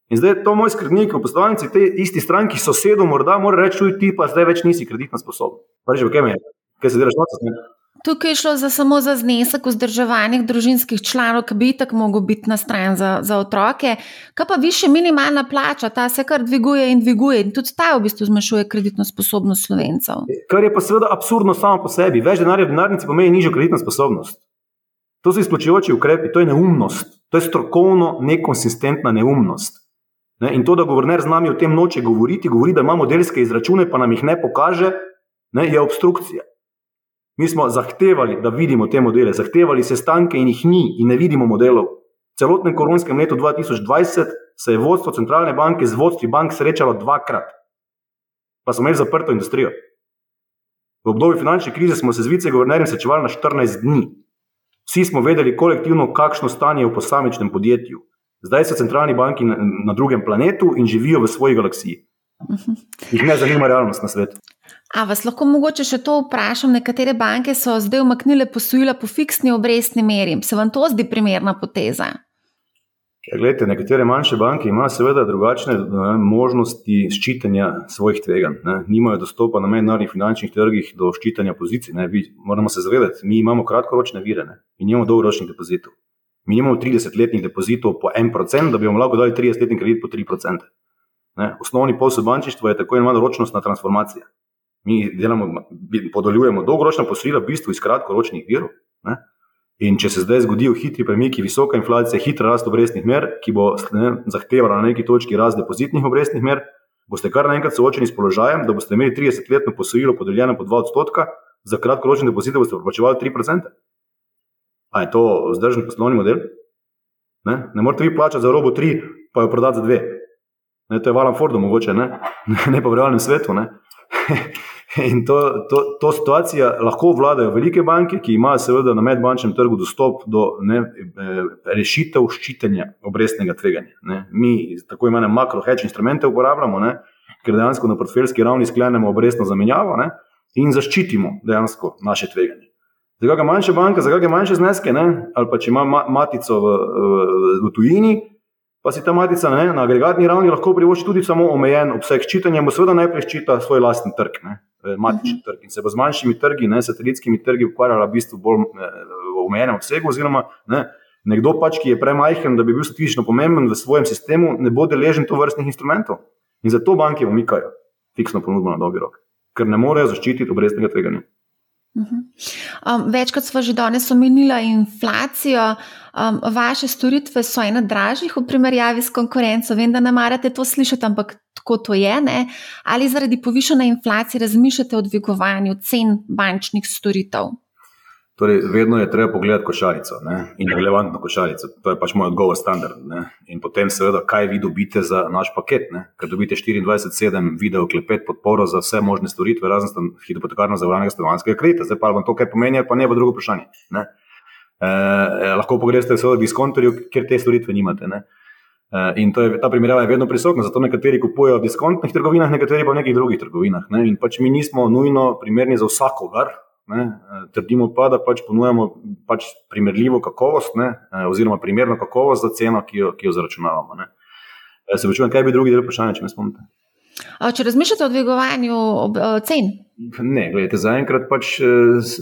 In zdaj je to moj skrbnik v poslovalnici, te isti stranki, sosedu, morda mora reči: ti pa zdaj več nisi kreditno sposoben. Pa reče: kaj me je, kaj se delaš noč? Tukaj je šlo za samo za znesek vzdrževanih družinskih članov, ki bi tako mogel biti na stran za, za otroke. Kaj pa više minimalna plača, ta se kar dviguje in dviguje, in tudi ta v bistvu zmanjšuje kreditno sposobnost slovencev. Kar je pa seveda absurdno samo po sebi. Več denarja v denarnici pomeni nižjo kreditno sposobnost. To so izplačujoči ukrepi, to je neumnost, to je strokovno nekonsistentna neumnost. Ne? In to, da guverner z nami o tem noče govoriti, govori, da ima modelske izračune, pa nam jih ne pokaže, ne? je obstrukcija. Mi smo zahtevali, da vidimo te modele, zahtevali sestanke in jih ni, in ne vidimo modelov. V celotnem koronskem letu 2020 se je vodstvo centralne banke z vodstvi bank srečalo dvakrat, pa smo imeli zaprto industrijo. V obdobju finančne krize smo se z viceguvernerjem srečevali na 14 dni. Vsi smo vedeli kolektivno, kakšno stanje je v posamičnem podjetju. Zdaj so centralni banki na, na drugem planetu in živijo v svoji galaksiji. Jih ne zanima realnost na svetu. A vas lahko mogoče še to vprašam? Nekatere banke so zdaj umaknile posojila po fiksni obrestni meri. Se vam to zdi primerna poteza? Ja, gledajte, nekatere manjše banke imajo seveda drugačne ne, možnosti ščitanja svojih tveganj. Nimajo dostopa na mednarodnih finančnih trgih do ščitanja pozicij. Ne. Vi, moramo se zavedati, mi imamo kratkoročne vire ne. in imamo dolgoročnih depozitov. Mi imamo 30-letnih depozitov po 1%, da bi vam lahko dali 30-letni kredit po 3%. Ne. Osnovni posel bančništva je tako imenovana ročnostna transformacija. Mi delamo, podeljujemo dolgoročna posojila, v bistvu iz kratkoročnih virov. Ne? In če se zdaj zgodijo hitri premiki, visoka inflacija, hitra rast obrestnih mer, ki bo ne, zahtevala na neki točki rast depozitnih obrestnih mer, boste kar naenkrat soočeni s položajem, da boste imeli 30-letno posojilo podeljeno po 2 odstotka, za kratkoročne depozite boste plačevali 3%. A je to vzdržen poslovni model? Ne, ne morete vi plačati za robo 3, pa jo prodati za 2. Ne, to je valam Fordu mogoče, (laughs) ne, ne pa v realnem svetu. In to, to, to situacijo lahko vladajo velike banke, ki imajo seveda na medbančnem trgu dostop do ne, eh, rešitev ščitenja obrestnega tveganja. Ne. Mi tako imenovane makro-hedge instrumente uporabljamo, ne, ker dejansko na portfeljski ravni sklenemo obrestno zamenjavo ne, in zaščitimo dejansko naše tveganje. Za kakšne manjše banke, za kakšne manjše zneske, ne, ali pa če ima matico v, v, v tujini, pa si ta matica ne, na agregatni ravni lahko privošči tudi samo omejen obseg ščitanja, bo seveda najprej ščita svoj lastni trg, ne, eh, matični uh mhm. -huh. trg. In se bo z manjšimi trgi, ne, satelitskimi trgi, ukvarjala v bistvu bolj eh, v omejenem obsegu. Oziroma, ne, nekdo pač, ki je premajhen, da bi bil statistično pomemben v svojem sistemu, ne bo deležen to vrstnih instrumentov. In zato banke umikajo fiksno ponudbo na dolgi rok, ker ne morejo zaščititi obrestnega tveganja. Um, večkrat smo že danes omenili inflacijo. Um, vaše storitve so ena dražjih v primerjavi s konkurenco. Vem, da ne marate to slišati, ampak tako to je. Ne? Ali zaradi povišene inflacije razmišljate o dvigovanju cen bančnih storitev? Torej, vedno je treba pogledati košarico ne? in relevantno košarico. To je pač moj odgovor, standard. Ne? In potem, seveda, kaj vi dobite za naš paket. Ne? Ker dobite 24-7 video klepet, podporo za vse možne storitve, razen hipotekarno zavarovanega stanovanjskega kredita. Zdaj pa vam to, kaj pomeni, pa ne bo drugo vprašanje. Ne? E, lahko pogreste v svojem diskontorju, kjer te storitve nimate. Ne? In je, ta primerjava je vedno prisotna, zato nekateri kupujejo v diskontnih trgovinah, nekateri pa v nekih drugih trgovinah. Ne? In pač mi nismo nujno primerni za vsakogar, Ne, eh, trdimo pa, da pač ponujamo pač primerljivo kakovost, ne, eh, oziroma primerno kakovost za ceno, ki jo, ki jo zaračunavamo. Ne. Eh, se počutim, kaj bi drugi del vprašanja, če me spomnite. Če razmišljate o dvigovanju cen? Ne, gledajte, zaenkrat pač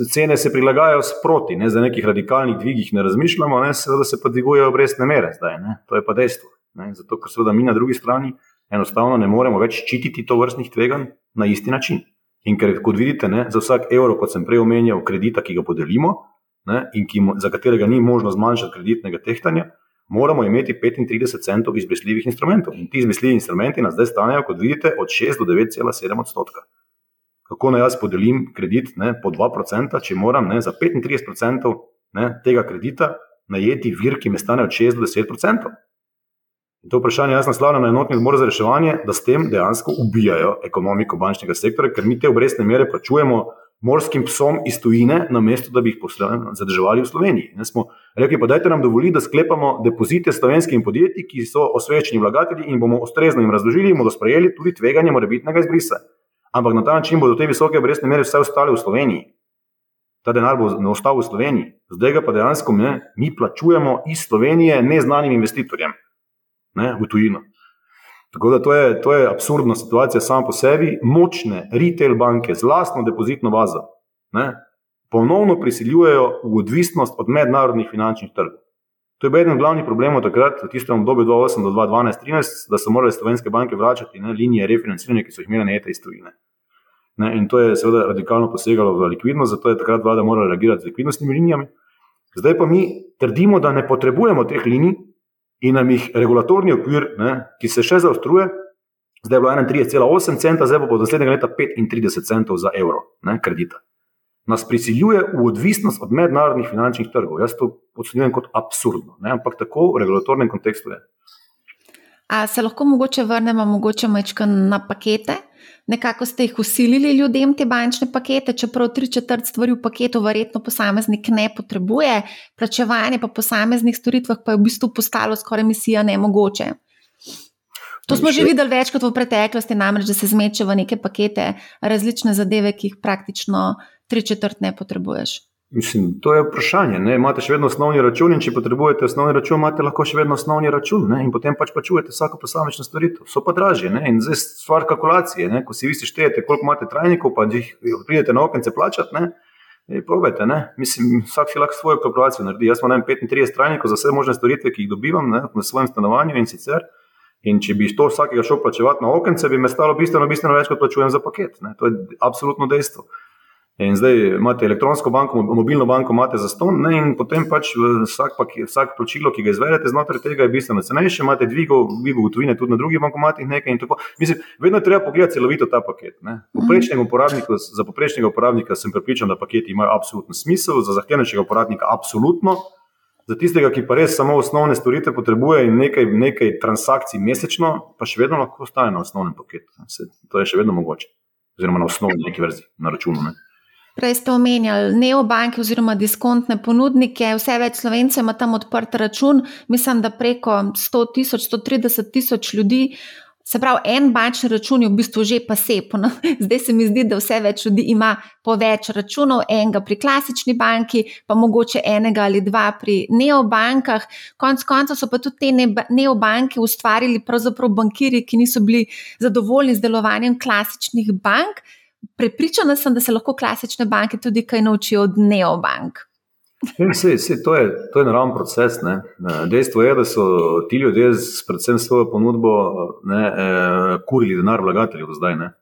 cene se prilagajajo sproti, ne, za nekih radikalnih dvigih ne razmišljamo, ne, seveda se pa dvigujejo obrestne mere zdaj. Ne, to je pa dejstvo. Ne, zato, ker seveda mi na drugi strani enostavno ne moremo več ščititi to vrstnih tveganj na isti način. In ker, kot vidite, ne, za vsak evro, kot sem prej omenjal, kredita, ki ga podelimo, ne, in ki, za katerega ni možno zmanjšati kreditnega tehtanja, moramo imeti 35 centov izbrisljivih instrumentov. In ti izbrisljivi instrumenti nas zdaj stanejo, kot vidite, od 6 do 9,7 odstotka. Kako naj jaz podelim kredit ne, po 2%, če moram ne, za 35% ne, tega kredita najeti vir, ki me stane od 6 do 10%? In to vprašanje jaz naslavljam na enotni odbor za reševanje, da s tem dejansko ubijajo ekonomiko bančnega sektorja, ker mi te obrestne mere plačujemo morskim psom iz tujine, namesto da bi jih zadrževali v Sloveniji. Ne smo rekli, pa dajte nam dovoliti, da sklepamo depozite slovenskim podjetjem, ki so osvečeni vlagatelji in bomo ustrezno jim razložili in bodo sprejeli tudi tveganje morebitnega izbrisa. Ampak na ta način bodo te visoke obrestne mere vse ostale v Sloveniji. Ta denar bo ostal v Sloveniji, zdaj ga pa dejansko ne, mi plačujemo iz Slovenije neznanim investitorjem ne, v tujino. Tako da to je, to je absurdna situacija sama po sebi. Močne retail banke z vlastno depozitno bazo ne, ponovno prisiljujejo v odvisnost od mednarodnih finančnih trgov. To je bil eden glavnih problemov takrat, v tistem obdobju 2008 do 2012-2013, da so morale slovenske banke vračati ne, linije refinanciranja, ki so jih imele najete iz tujine. Ne, in to je seveda radikalno posegalo v likvidnost, zato je takrat vlada morala reagirati z likvidnostnimi linijami. Zdaj pa mi trdimo, da ne potrebujemo teh linij, in nam jih regulatorni okvir, ne, ki se še zaostruje, zdaj je bilo 31,8 centa, zdaj bo do naslednjega leta 35 centov za evro ne, kredita. Nas prisiljuje v odvisnost od mednarodnih finančnih trgov. Jaz to ocenjujem kot absurdno, ne, ampak tako v regulatornem kontekstu je. A se lahko mogoče vrnemo mogoče na pakete? Nekako ste jih usilili ljudem te bančne pakete, čeprav tri četrt stvari v paketu verjetno posameznik ne potrebuje, plačevanje po posameznih storitvah pa je v bistvu postalo skoraj misija nemogoče. To smo že videli večkrat v preteklosti, namreč, da se zmeče v neke pakete različne zadeve, ki jih praktično tri četrt ne potrebuješ. Mislim, to je vprašanje. Ne? Imate še vedno osnovni račun in če potrebujete osnovni račun, imate lahko še vedno osnovni račun ne? in potem pač plačujete vsako posamično storitev. So pa dražje ne? in zdaj stvar kalkulacije. Ne? Ko si vi štejete, koliko imate trajnikov, pa jih pridete na okence plačati. Probajte, Mislim, vsak si lahko svojo kalkulacijo naredi. Jaz imam 35 trajnikov za vse možne storitve, ki jih dobivam ne? na svojem stanovanju in sicer. In če bi to vsakega šel plačevati na okence, bi me stalo bistveno, bistveno več, kot plačujem za paket. Ne? To je absolutno dejstvo. In zdaj imate elektronsko banko, mobilno banko imate za ston, ne, in potem pač vsak, vsak plačilo, ki ga izvedete znotraj tega, je bistveno cenejše. Imate dvigo, dvigo gotovine tudi na drugih bankomatih. Nekaj, Mislim, vedno treba pogledati celovito ta paket. Za poprečnega uporabnika sem pripričan, da paketi imajo absolutno smisel, za zahtevnejšega uporabnika absolutno. Za tistega, ki pa res samo osnovne storitve potrebuje in nekaj, nekaj transakcij mesečno, pa še vedno lahko ostane na osnovnem paketu. To je še vedno mogoče. Oziroma na osnovni neki verziji, na računu. Ne. Prej ste omenjali neobanke oziroma diskontne ponudnike, vse več slovencev ima tam odprt račun, mislim, da preko 100 tisoč, 130 tisoč ljudi. Se pravi, en bančni račun je v bistvu že pa sep. No? (laughs) Zdaj se mi zdi, da vse več ljudi ima po več računov, enega pri klasični banki, pa mogoče enega ali dva pri neobankah. Konec konca so pa tudi te neobanke ustvarili pravzaprav bankiri, ki niso bili zadovoljni z delovanjem klasičnih bank. Prepričana sem, da se lahko klasične banke tudi kaj naučijo od neobank. Se, se, to, je, to je naravni proces. Ne. Dejstvo je, da so ti ljudje, s predvsem svojo ponudbo, ne, eh, kurili denar vlagateljev do zdaj. Ne.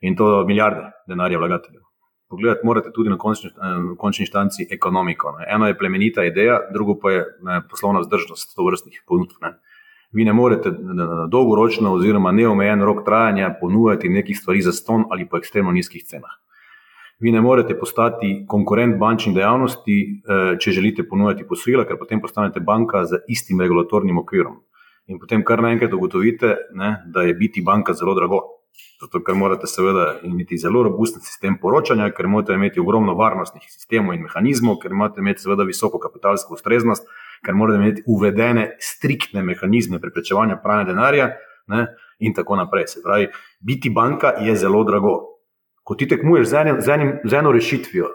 In to milijarde denarja vlagateljev. pogledati morate tudi na končni, končni štanci ekonomiko. Ne. Eno je plemenita ideja, drugo pa je ne, poslovna vzdržnost to vrstnih ponudb. Ne. Vi ne morete dolgoročno oziroma neomejen rok trajanja ponujati nekih stvari za ston ali po ekstremno nizkih cenah. Vi ne morete postati konkurent bančni dejavnosti, eh, če želite ponujati posojila, ker potem postanete banka z istim regulatornim okvirom. In potem kar naenkrat ugotovite, ne, da je biti banka zelo drago. Zato, ker morate seveda imeti zelo robusten sistem poročanja, ker morate imeti ogromno varnostnih sistemov in mehanizmov, ker morate imeti seveda visoko kapitalsko ustreznost, ker morate imeti uvedene striktne mehanizme preprečevanja pranja denarja ne, in tako naprej. Se pravi, biti banka je zelo drago ko ti tekmuješ z, enim, z, enim, z eno rešitvijo,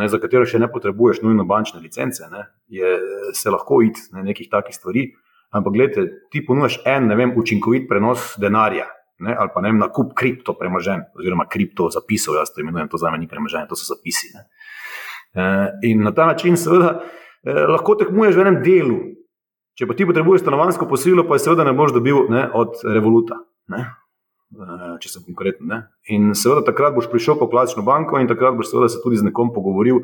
ne, za katero še ne potrebuješ nujno bančne licence, ne, je, se lahko id na nekih takih stvari. Ampak, gledaj, ti ponujaš en, ne vem, učinkovit prenos denarja. Ne, ali pa ne vem, nakup kripto premoženja, oziroma kripto zapisov, jaz to imenujem, to za me ni premoženje, to so zapisi. Ne. In na ta način, seveda, eh, lahko tekmuješ v enem delu. Če pa ti potrebuješ stanovansko posilo, pa je seveda ne boš dobil ne, od revoluta. Ne. Eh, če sem konkreten. Ne? In seveda takrat boš prišel po klasično banko in takrat boš seveda se tudi z nekom pogovoril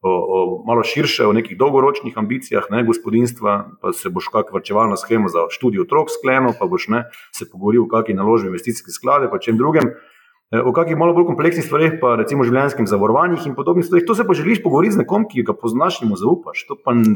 o, o malo širše, o nekih dolgoročnih ambicijah ne, gospodinstva, pa se boš kakšno vrčevalno schemo za študij otrok sklenil, pa boš ne, se pogovoril o kakšni naložbi investicijske sklade, pa čem drugem. Eh, o kakšnih malo bolj kompleksnih stvareh, pa recimo življenjskim zavarovanjih in podobnih stvareh, to se pa želiš pogovoriti z nekom, ki ga poznaš in mu zaupaš.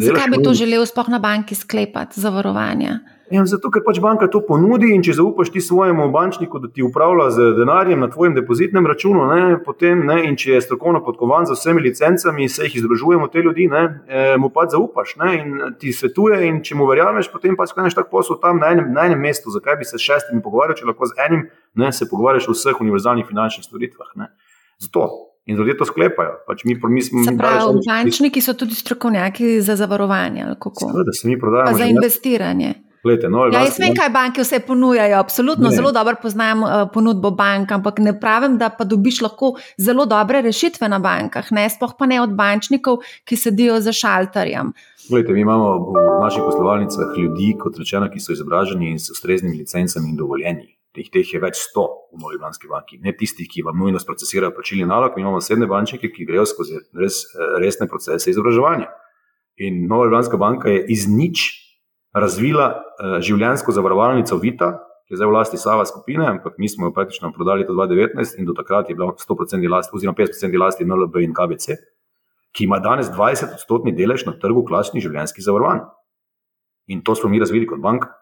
Zakaj bi to želel sploh na banki sklepati, zavarovanja? Ja, zato, ker pač banka to ponudi in če zaupaš ti svojemu bančniku, da ti upravlja z denarjem na tvojem depozitnem računu, ne, potem, ne, in če je strokovno podkovan z vsemi licencami, se jih izdružujemo te ljudi, ne, eh, mu pač zaupaš ne, in ti svetuje. In če mu verjameš, potem pač skleniš tak posel tam na enem, na enem mestu. Zakaj bi se s šestimi pogovarjal, če lahko z enim ne, se pogovarjaš o vseh univerzalnih finančnih storitvah? Ne. Zato. In ljudje to sklepajo. Pač mi, mi smo, pravi, bančniki so tudi strokovnjaki za zavarovanje. Seveda, se mi prodajamo. Za investiranje. Glede, no, ja, jaz vem, kaj banke vse ponujajo. Absolutno, ne. zelo dobro poznam uh, ponudbo bank, ampak ne pravim, da pa dobiš lahko zelo dobre rešitve na bankah, ne sploh pa ne od bančnikov, ki sedijo za šalterjem. Glede, mi imamo v naših poslovalnicah ljudi, kot rečeno, ki so izobraženi in s ustreznimi licencami in dovoljenji. Teh, teh je več sto v Novi Banski banki, ne tistih, ki vam nujno procesirajo plačilni nalog. Mi imamo sedne bančnike, ki grejo skozi res, eh, resne procese izobraževanja. In Nova Ljubljanska banka je iz nič razvila uh, življenjsko zavarovalnico Vita, ki je zdaj v lasti Sava skupine, ampak mi smo jo praktično prodali do 2019 in do takrat je bila 100% lasti, oziroma 50% lasti NLB in KBC, ki ima danes 20-odstotni delež na trgu klasičnih življenjskih zavarovanj. In to smo mi razvili kot banka.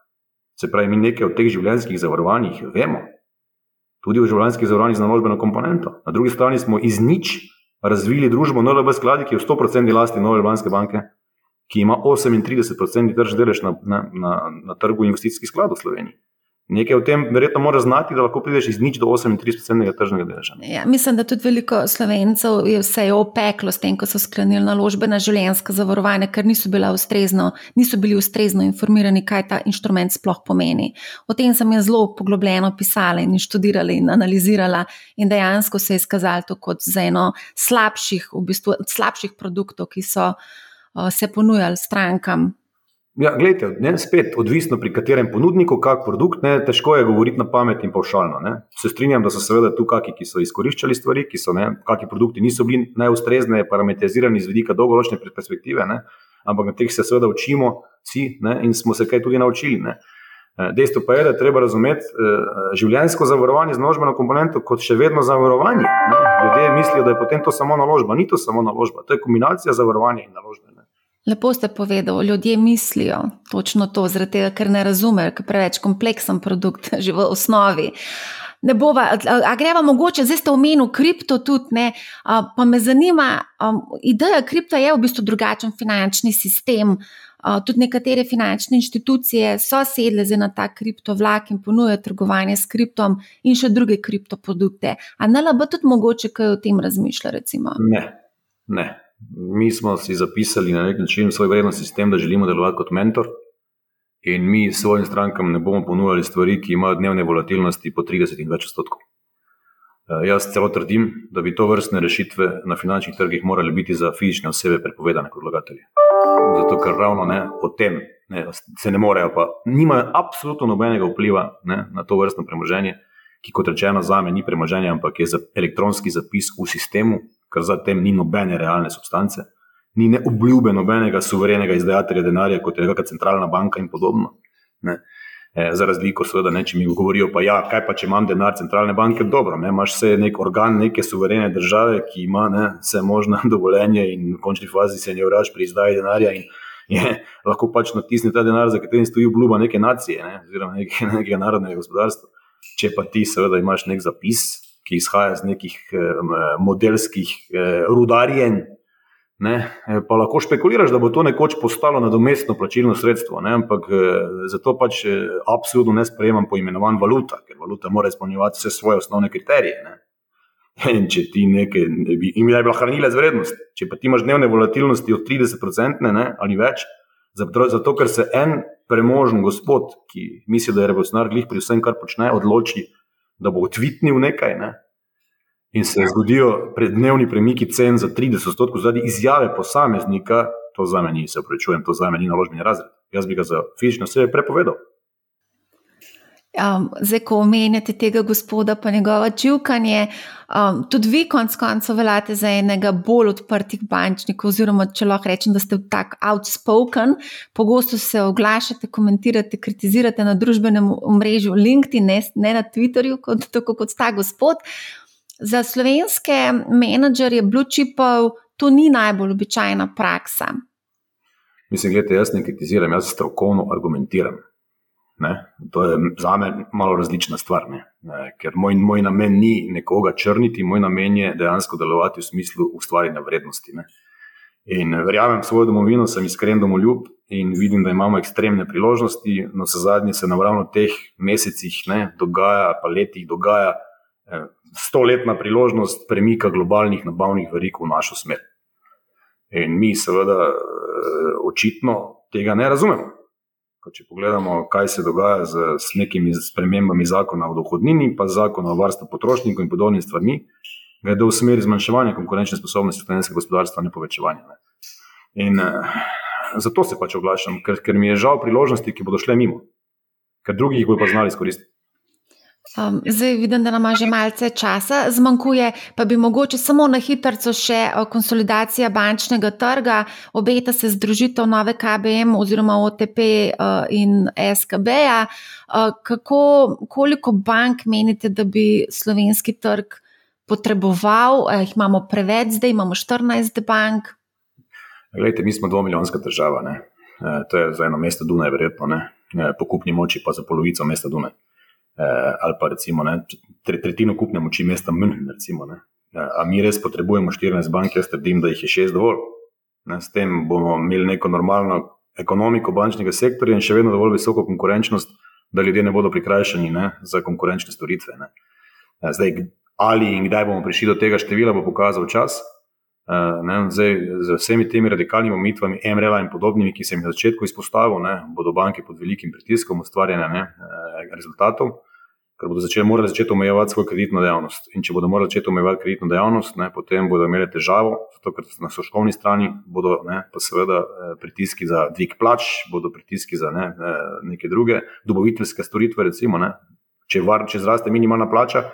Se pravi, mi nekaj od teh življenjskih zavarovanj vemo, tudi v življenjskih zavarovanjih z naložbeno komponento. Na drugi strani smo iz nič razvili družbo NLB skladi, ki je v 100% lasti Nove Ljubljanske banke ki ima 38% tržni delež na, na, na, na trgu investicijskih skladov v Sloveniji. Nekaj o tem, verjetno, mora znati, da lahko prideš iz nič do 38% tržnega deleža. Ja, mislim, da tudi veliko slovencev je vse opeklo s tem, ko so sklenili naložbe na življenjska zavarovanja, ker niso, ustrezno, niso bili ustrezno informirani, kaj ta inštrument sploh pomeni. O tem sem jaz zelo poglobljeno pisala in študirala in analizirala, in dejansko se je izkazalo to kot za eno slabših, v bistvu, slabših produktov, ki so. Eh, se ponujali strankam? Ja, gledajte, ne, spet odvisno pri katerem ponudniku, kak produkt, ne, težko je govoriti na pamet in pavšalno. Ne. Se strinjam, da so seveda tu kakšni, ki so izkoriščali stvari, ki so, ne, kakšni produkti niso bili najustrezneje parametrizirani z vidika dolgoročne perspektive, ne, ampak na teh se seveda učimo vsi in smo se kaj tudi naučili. Ne. Eh, dejstvo pa je, da je treba razumeti eh, življenjsko zavarovanje z naložbeno komponento kot še vedno zavarovanje. Ne. Ljudje mislijo, da je potem to samo naložba. Ni to samo naložba, to je kombinacija zavarovanja in naložbe. Lepo ste povedali, ljudje mislijo točno to, tega, ker ne razumejo, ker je preveč kompleksen produkt (laughs) že v osnovi. Ne bova, a greva mogoče, zdaj ste omenili kripto tudi, ne, a, pa me zanima, a, ideja kripto je v bistvu drugačen finančni sistem. A, tudi nekatere finančne institucije so sedle na ta kripto vlak in ponujajo trgovanje s kriptom in še druge kriptoprodukte. A NLB tudi mogoče kaj o tem razmišlja? Recimo? Ne, ne. Mi smo si zapisali na nek način svoj vrednostni sistem, da želimo delovati kot mentor, in mi svojim strankam ne bomo ponujali stvari, ki imajo dnevne volatilnosti po 30 in več odstotkov. Eh, jaz celo trdim, da bi to vrstne rešitve na finančnih trgih morale biti za fizične osebe prepovedane kot vlagatelji. Zato, ker ravno ne, o tem ne, se ne morejo, pa nimajo absolutno nobenega vpliva ne, na to vrstno premoženje, ki kot rečeno za me ni premoženje, ampak je za elektronski zapis v sistemu, ker za tem ni nobene realne substance, ni ne obljube nobenega suverenega izdajatelja denarja, kot je neka centralna banka in podobno. Ne. E, za razliko, seveda, ne, če mi govorijo, pa ja, kaj pa če imam denar centralne banke, dobro, ne, imaš vse nek organ neke suverene države, ki ima ne, vse možne (laughs) dovoljenje in v končni fazi se ne uraž pri izdaji denarja in je, lahko pač natisne ta denar, za katerim stoji obljuba neke nacije, ne, oziroma neke, nekega narodnega gospodarstva. Če pa ti seveda imaš nek zapis, ki izhaja iz nekih eh, modelskih eh, rudarjenj, ne, eh, pa lahko špekuliraš, da bo to nekoč postalo nadomestno plačilno sredstvo. Ne, ampak zato pač absolutno ne sprejemam poimenovan valuta, ker valuta mora izpolnjevati vse svoje osnovne kriterije. Ne. (laughs) In če ti nekaj, in bi bila hranila z vrednost, če pa ti imaš dnevne volatilnosti od 30% ne, ali več, zato, zato ker se en premožen gospod, ki misli, da je revolucionar, glih pri vsem, kar počne, odloči, da bo odvitnil nekaj, ne, in se zgodijo dnevni premiki cen za 30% zaradi izjave posameznika, to za me ni, se upravičujem, to za me ni naložbeni razred. Jaz bi ga za fizično sebe prepovedal. Um, zdaj, ko omenjate tega gospoda, pa njegova čivkanje, um, tudi vi, konec koncev, veljate za enega bolj odprtih bančnikov, oziroma če lahko rečem, da ste tako outspoken, pogosto se oglašate, komentirate, kritizirate na družbenem omrežju LinkedIn, ne, ne na Twitterju, kot, tako kot ta gospod. Za slovenske menedžerje blue chipov to ni najbolj običajna praksa. Mislim, da jaz ne kritiziram, jaz strokovno argumentiram. Ne? To je za me malo različna stvar. Ne? Ne? Ker moj, moj namen ni nekoga črniti, moj namen je dejansko delovati v smislu ustvarjanja vrednosti. Ne? In verjamem v svojo domovino, sem iskren domoljub in vidim, da imamo ekstremne priložnosti. No, se zadnje se nam ravno v teh mesecih ne, dogaja, pa letih dogaja. Eh, stoletna priložnost premika globalnih nabavnih verig v našo smer. In mi, seveda, eh, očitno tega ne razumemo. Ko če pogledamo, kaj se dogaja z, z nekimi spremembami zakona o dohodnini, pa zakona o varstvu potrošnikov in podobnimi stvarmi, gre v smeri zmanjševanja konkurenčne sposobnosti slovenskega gospodarstva, ne povečevanja. Ne. In uh, zato se pač oglašam, ker, ker mi je žal priložnosti, ki bodo šle mimo, ker drugih bodo pa znali izkoristiti. Um, zdaj vidim, da nam že malce časa zmanjkuje, pa bi mogoče samo na hitro še konsolidacija bančnega trga, obeta se združitev nove KBM oziroma OTP uh, in SKB-ja. Uh, kako, koliko bank menite, da bi slovenski trg potreboval? Uh, imamo preveč, zdaj imamo 14 bank. Glejte, mi smo dvomilijonska država. Uh, to je za eno mesto Dunaj, verjetno, pokupni moči pa za polovico mesta Dunaj eh, ali pa recimo ne, tretjino kupne moči mesta München. Recimo, eh, a mi res potrebujemo 14 bank, jaz trdim, da jih je 6 dovolj. Ne, s tem bomo imeli neko normalno ekonomiko bančnega sektorja in še vedno dovolj visoko konkurenčnost, da ljudje ne bodo prikrajšani ne, za konkurenčne storitve. Ne. Eh, zdaj, ali in kdaj bomo prišli do tega števila, bo pokazal čas. Uh, ne, zdaj, z vsemi temi radikalnimi omitvami, MRL in podobnimi, ki sem jih na začetku izpostavil, ne, bodo banke pod velikim pritiskom ustvarjanja ne, rezultatov ker bodo začeli, morali začeti omejevati svojo kreditno dejavnost. In če bodo morali začeti omejevati kreditno dejavnost, ne, potem bodo imeli težavo, zato ker na stroškovni strani bodo ne, pa seveda eh, pritiski za dvig plač, bodo pritiski za ne, eh, neke druge dobaviteljske storitve. Recimo, ne, če, var, če zraste minimalna plača,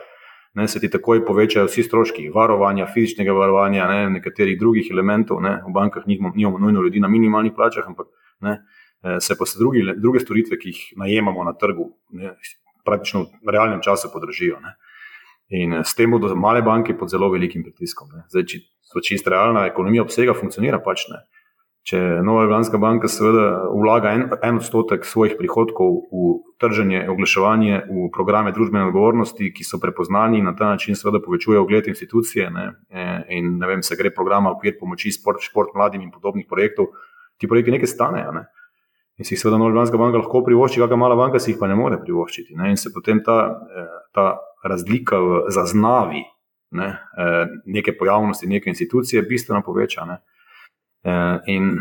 ne, se ti takoj povečajo vsi stroški varovanja, fizičnega varovanja, ne, nekaterih drugih elementov. Ne, v bankah nimamo nujno ljudi na minimalnih plačah, ampak ne, eh, se pa se drugi, druge storitve, ki jih najemamo na trgu. Ne, praktično v realnem času podražijo. Ne. In eh, s tem bodo male banke pod zelo velikim pritiskom. Zdaj, če so čisto realna ekonomija obsega, funkcionira pač ne. Če Nova Ljubljanska banka seveda vlaga en, en odstotek svojih prihodkov v trženje, oglaševanje, v programe družbene odgovornosti, ki so prepoznani in na ta način seveda povečuje ogled institucije ne, e, in ne vem, se gre programa okvir pomoči sport, šport mladim in podobnih projektov, ti projekti nekaj stanejo. Ne in si jih seveda Nordijska banka lahko privošči, kakšna mala banka si jih pa ne more privoščiti. Ne? In se potem ta, eh, ta razlika v zaznavi ne? Eh, neke pojavnosti, neke institucije bistveno poveča. Ne? Eh, in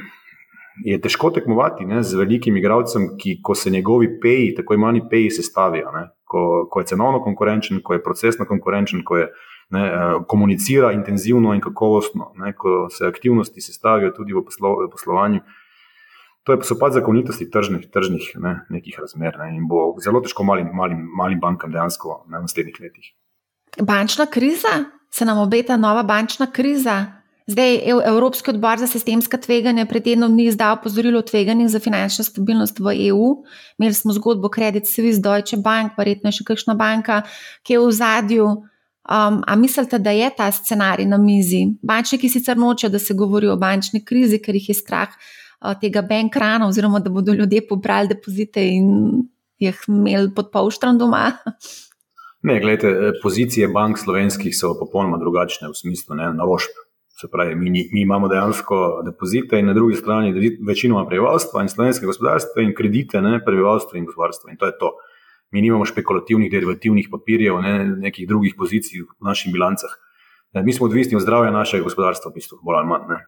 je težko tekmovati ne? z velikim igralcem, ki ko se njegovi peji, tako imani peji, sestavijo. Ko, ko je cenovno konkurenčen, ko je procesno konkurenčen, ko je. Ne, komunicira intenzivno in kakovostno, ne, ko se aktivnosti sestavijo tudi v, poslo, v poslovanju, To so pač zakonitosti tržnih, tržnih ne, nekih razmer ne, in bo zelo težko malim, malim, malim bankam dejansko na naslednjih letih. Bančna kriza se nam obeta nova bančna kriza. Zdaj Evropski odbor za sistemska tveganja pred tednom dni izdal pozorilo o tveganjih za finančno stabilnost v EU. Imeli smo zgodbo Credit Suisse, Deutsche Bank, verjetno še kakšna banka, ki je v zadju. Um, a mislite, da je ta scenarij na mizi? Bančniki sicer nočejo, da se govori o bančni krizi, ker jih je strah uh, tega bankrana, oziroma da bodo ljudje pobrali depozite in jih imeli pod polštrom doma. Ne, gledajte, eh, pozicije bank slovenskih so popolnoma drugačne v smislu naložb. Se pravi, mi, mi imamo dejansko depozite in na drugi strani večinoma prebivalstva in slovenske gospodarstva in kredite ne, prebivalstva in gospodarstva. In to je to. Mi nimamo špekulativnih derivativnih papirjev, ne, nekih drugih pozicij v naših bilancah. Eh, mi smo odvisni od zdravja našega gospodarstva, v bistvu, bolj ali manj. Ne.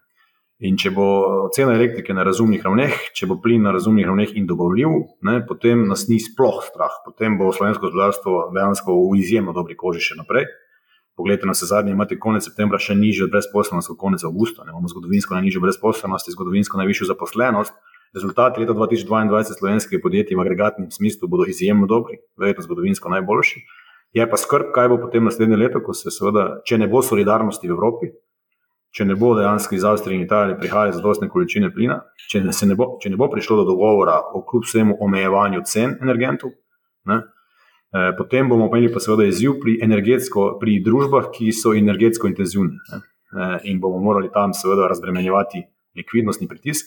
In če bo cena elektrike na razumnih ravneh, če bo plin na razumnih ravneh in dobavljiv, ne, potem nas ni sploh strah. Potem bo slovensko gospodarstvo dejansko v izjemno dobri koži še naprej. Poglejte, na se zadnje imate konec septembra še nižjo brezposelnost kot konec avgusta. Ne, imamo zgodovinsko najnižjo brezposelnost, zgodovinsko najvišjo zaposlenost. Rezultati leta 2022 slovenskih podjetij v agregatnem smislu bodo izjemno dobri, verjetno zgodovinsko najboljši. Je pa skrb, kaj bo potem naslednje leto, ko se seveda, če ne bo solidarnosti v Evropi, če ne bo dejansko iz Avstrije in Italije prihajale zadostne količine plina, če ne, ne bo, če ne bo prišlo do dogovora o kljub vsemu omejevanju cen energentov, ne, potem bomo imeli pa seveda izziv pri, pri družbah, ki so energetsko intenzivne ne, eh, in bomo morali tam seveda razbremenjevati likvidnostni pritisk.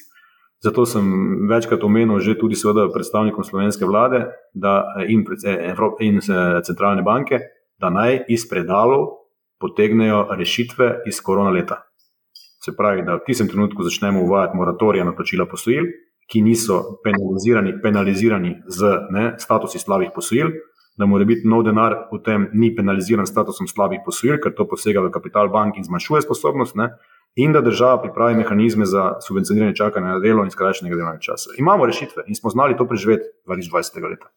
Zato sem večkrat omenil že tudi predstavnikom slovenske vlade eh, in, eh, in, eh, centralne banke, da naj iz predalov potegnejo rešitve iz korona leta. Se pravi, da v tistem trenutku začnemo uvajati moratorije na plačila posojil, ki niso penalizirani, penalizirani z ne, statusi slabih posojil, da mora biti nov denar v tem ni penaliziran statusom slabih posojil, ker to posega v kapital bank in zmanjšuje sposobnost, ne, in da država pripravi mehanizme za subvencioniranje čakanja na delo in skrajšanega delovnega časa. Imamo rešitve in smo znali to preživeti 2020. leta.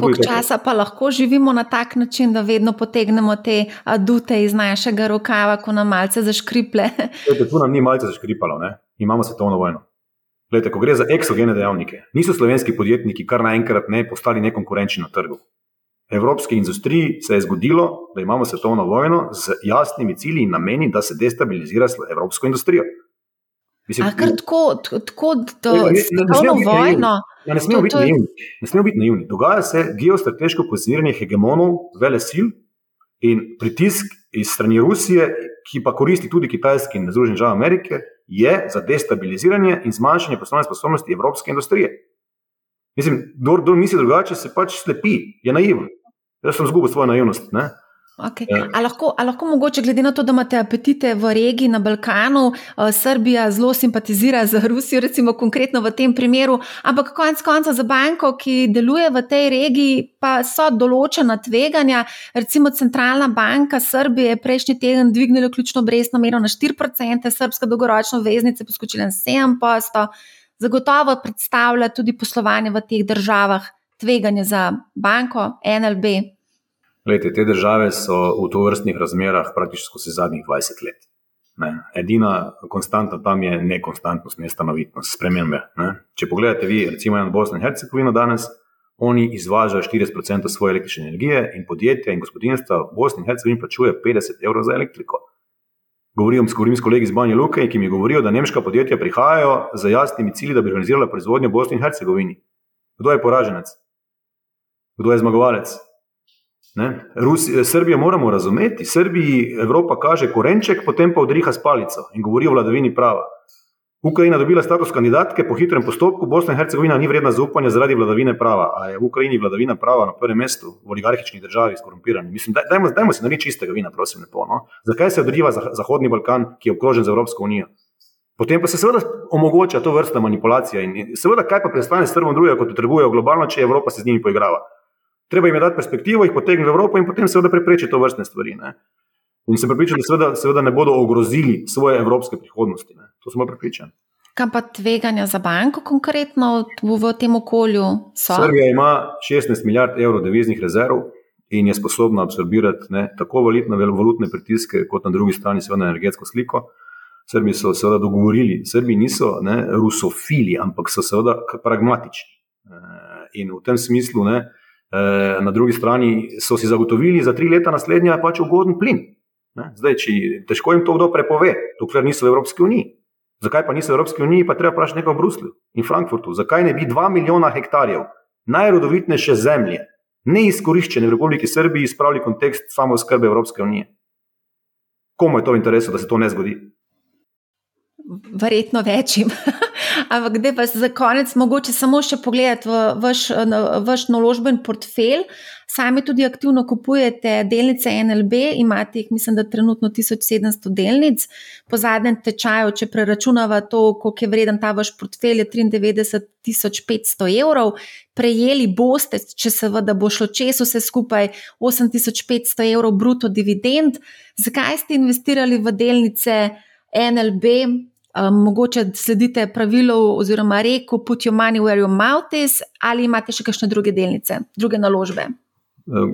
Koliko časa pa lahko živimo na tak način, da vedno potegnemo te adute iz našega rokava, ko nam malce zaškriple? (laughs) Tu nam ni malce zaškripalo, ne? imamo svetovno vojno. Lejte, ko gre za eksogene dejavnike, niso slovenski podjetniki kar naenkrat ne postali nekonkurenčni na trgu. Evropski industriji se je zgodilo, da imamo svetovno vojno z jasnimi cilji in nameni, da se destabilizira evropsko industrijo. Mislim, A kar tako, tako da svetovno vojno. Ja, ne smemo biti naivni. Ne smemo biti naivni. Dogaja se geostrateško pozicioniranje hegemonov, vele sil in pritisk iz strani Rusije, ki pa koristi tudi Kitajski in Združene države Amerike, je za destabiliziranje in zmanjšanje poslovne sposobnosti evropske industrije. Mislim, kdo misli drugače, se pač slepi, je naiven. Jaz sem zgubil svojo naivnost. Ne? Okay. Ja. A, lahko, a lahko mogoče, glede na to, da imate apetite v regiji na Balkanu, uh, Srbija zelo simpatizira z Rusijo, recimo konkretno v tem primeru, ampak konec konca za banko, ki deluje v tej regiji, pa so določena tveganja. Recimo centralna banka Srbije je prejšnji teden dvignila ključno obrestno mero na 4%, srpska dolgoročna veznica poskočila na 7%. Zagotovo predstavlja tudi poslovanje v teh državah tveganje za banko, NLB. Lejte, te države so v to vrstnih razmerah praktično skozi zadnjih 20 let. Ne. Edina konstanta tam je nekonstantnost, nestanovitnost, spremembe. Ne. Če pogledate, vi, recimo, na Bosno in Hercegovino danes, oni izvažajo 40% svoje električne energije in podjetja in gospodinstva v Bosni in Hercegovini plačuje 50 evrov za elektriko. Govorim, govorim s kolegi iz Banja Luke, ki mi govorijo, da nemška podjetja prihajajo z jasnimi cilji, da bi organizirala proizvodnjo v Bosni in Hercegovini. Kdo je poraženec? Kdo je zmagovalec? Rusi, Srbijo moramo razumeti. Srbiji Evropa kaže korenček, potem pa odriha s palico in govori o vladavini prava. Ukrajina dobila status kandidatke po hitrem postopku, Bosna in Hercegovina ni vredna zaupanja zaradi vladavine prava. A je v Ukrajini vladavina prava na prvem mestu v oligarhični državi skorumpirani? Mislim, daj, dajmo, dajmo se narediti čistega vina, prosim, lepo. No? Zakaj se odriva Zahodni Balkan, ki je obkrožen z Evropsko unijo? Potem pa se seveda omogoča to vrsta manipulacija in seveda, kaj pa prestane s trgom drugega, kot trgujejo globalno, če Evropa se z njimi poigrava treba jim dati perspektivo, jih potegniti v Evropo in potem seveda preprečiti to vrstne stvari. Ne. In sem pripričan, da seveda, seveda ne bodo ogrozili svoje evropske prihodnosti. Ne. To smo pripričani. Kaj pa tveganja za banko konkretno v, v tem okolju? So? Srbija ima 16 milijard evrov deviznih rezerv in je sposobna absorbirati ne, tako valutne, valutne pritiske, kot na drugi strani seveda energetsko sliko. Srbi so seveda dogovorili, Srbi niso ne, rusofili, ampak so seveda pragmatični. Eh, in v tem smislu ne, na drugi strani so si zagotovili za tri leta naslednja pač ugoden plin. Zdaj, če težko jim to kdo prepove, dokler niso v Evropski uniji. Zakaj pa niso v Evropski uniji, pa treba vprašati nekaj v Bruslju in Frankfurtu. Zakaj ne bi dva milijona hektarjev najrodovitnejše zemlje, neizkoriščene v Republiki Srbiji, spravili v kontekst samo skrbe Evropske unije? Komu je to v interesu, da se to ne zgodi? Verjetno večjim. (laughs) Ampak, da pa za konec mogoče samo še pogledati v vaš, vaš naložben portfelj. Sami tudi aktivno kupujete delnice NLB, imate jih, mislim, da trenutno 1700 delnic. Po zadnjem tečaju, če preračunava to, koliko je vreden ta vaš portfelj, je 93.500 evrov. Prejeli boste, če seveda bo šlo čez vse skupaj, 8500 evrov bruto dividend. Zakaj ste investirali v delnice NLB? Um, mogoče sledite pravilu oziroma reku Put your money where your mouth is, ali imate še kakšne druge delnice, druge naložbe?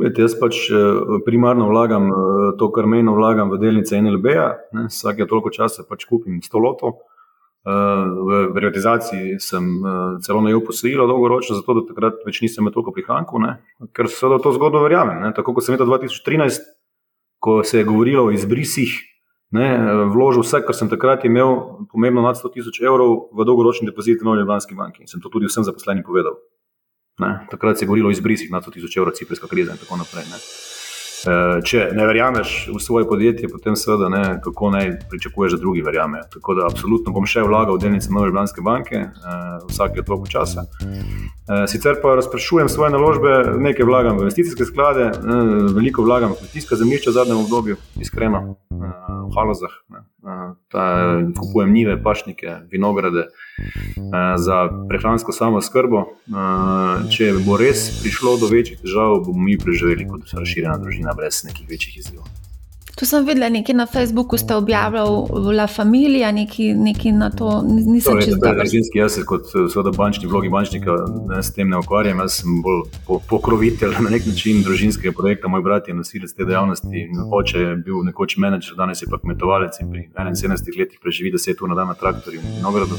Ete, jaz pač primarno vlagam to, kar meni vlagam v delnice NLB-ja. Vsake toliko časa pač kupim 100 lotov. V privatizaciji sem celo najel posojilo dolgoročno, zato da takrat več nisem imel toliko prihrankov, ker se v to zgodbo verjamem. Ne? Tako kot sem leta 2013, ko se je govorilo o izbrisih, ne, vložil vse, kar sem takrat imel, pomembno nad 100 tisoč evrov v dolgoročni depozit v Novi Ljubljanski banki. In sem to tudi vsem zaposlenim povedal. Ne? Takrat se je govorilo o izbrisih na 100 tisoč evrov, ciprska kriza in tako naprej. Ne? E, če ne verjameš v svoje podjetje, potem seveda ne, kako naj pričakuješ, da drugi verjamejo. Tako da absolutno bom še vlagal v delnice Nove Ljubljanske banke, eh, vsake toliko časa. Eh, sicer pa razprašujem svoje naložbe, nekaj vlagam v investicijske sklade, eh, veliko vlagam v kmetijska zemljišča v zadnjem obdobju, iskreno, eh, v halozah. Ne kupujem njive, pašnike, vinograde za prehransko samo skrbo. Če bo res prišlo do večjih težav, bomo mi preživeli kot razširjena družina, brez nekih večjih izzivov. Tu sem videla nekaj na Facebooku, ste objavljali La Familia, nekaj, nekaj na to, nisem čest dobro. Družinski, jaz se kot seveda bančni, vlogi bančnika ne, s tem ne ukvarjam, jaz sem bolj po, pokrovitelj na nek način družinskega projekta, moj brat je nosilec te dejavnosti, oče je bil nekoč menedžer, danes je pa kmetovalec in pri 71 letih preživi 10 ur na dan na traktorju in nagrado.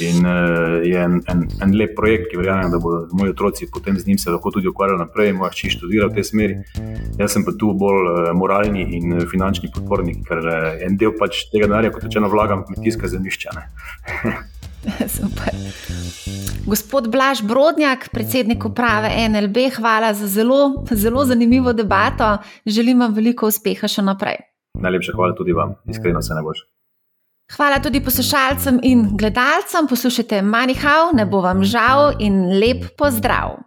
In uh, je en, en, en lep projekt, ki verjamem, da bodo moji otroci potem z njim se lahko tudi ukvarjali naprej, moja hči študira v tej smeri. Jaz sem pa tu bolj uh, moralni in Eh, finančni podpornik, ker eh, en del pač tega denarja, kot rečeno, vlagam v kmetijska zemljišča. (laughs) Super. Gospod Blaž Brodnjak, predsednik uprave NLB, hvala za zelo, zelo zanimivo debato. Želim vam veliko uspeha še naprej. Najlepša hvala tudi vam, iskreno se najboljše. Hvala tudi poslušalcem in gledalcem. Poslušajte Manihau, ne bo vam žal in lep pozdrav.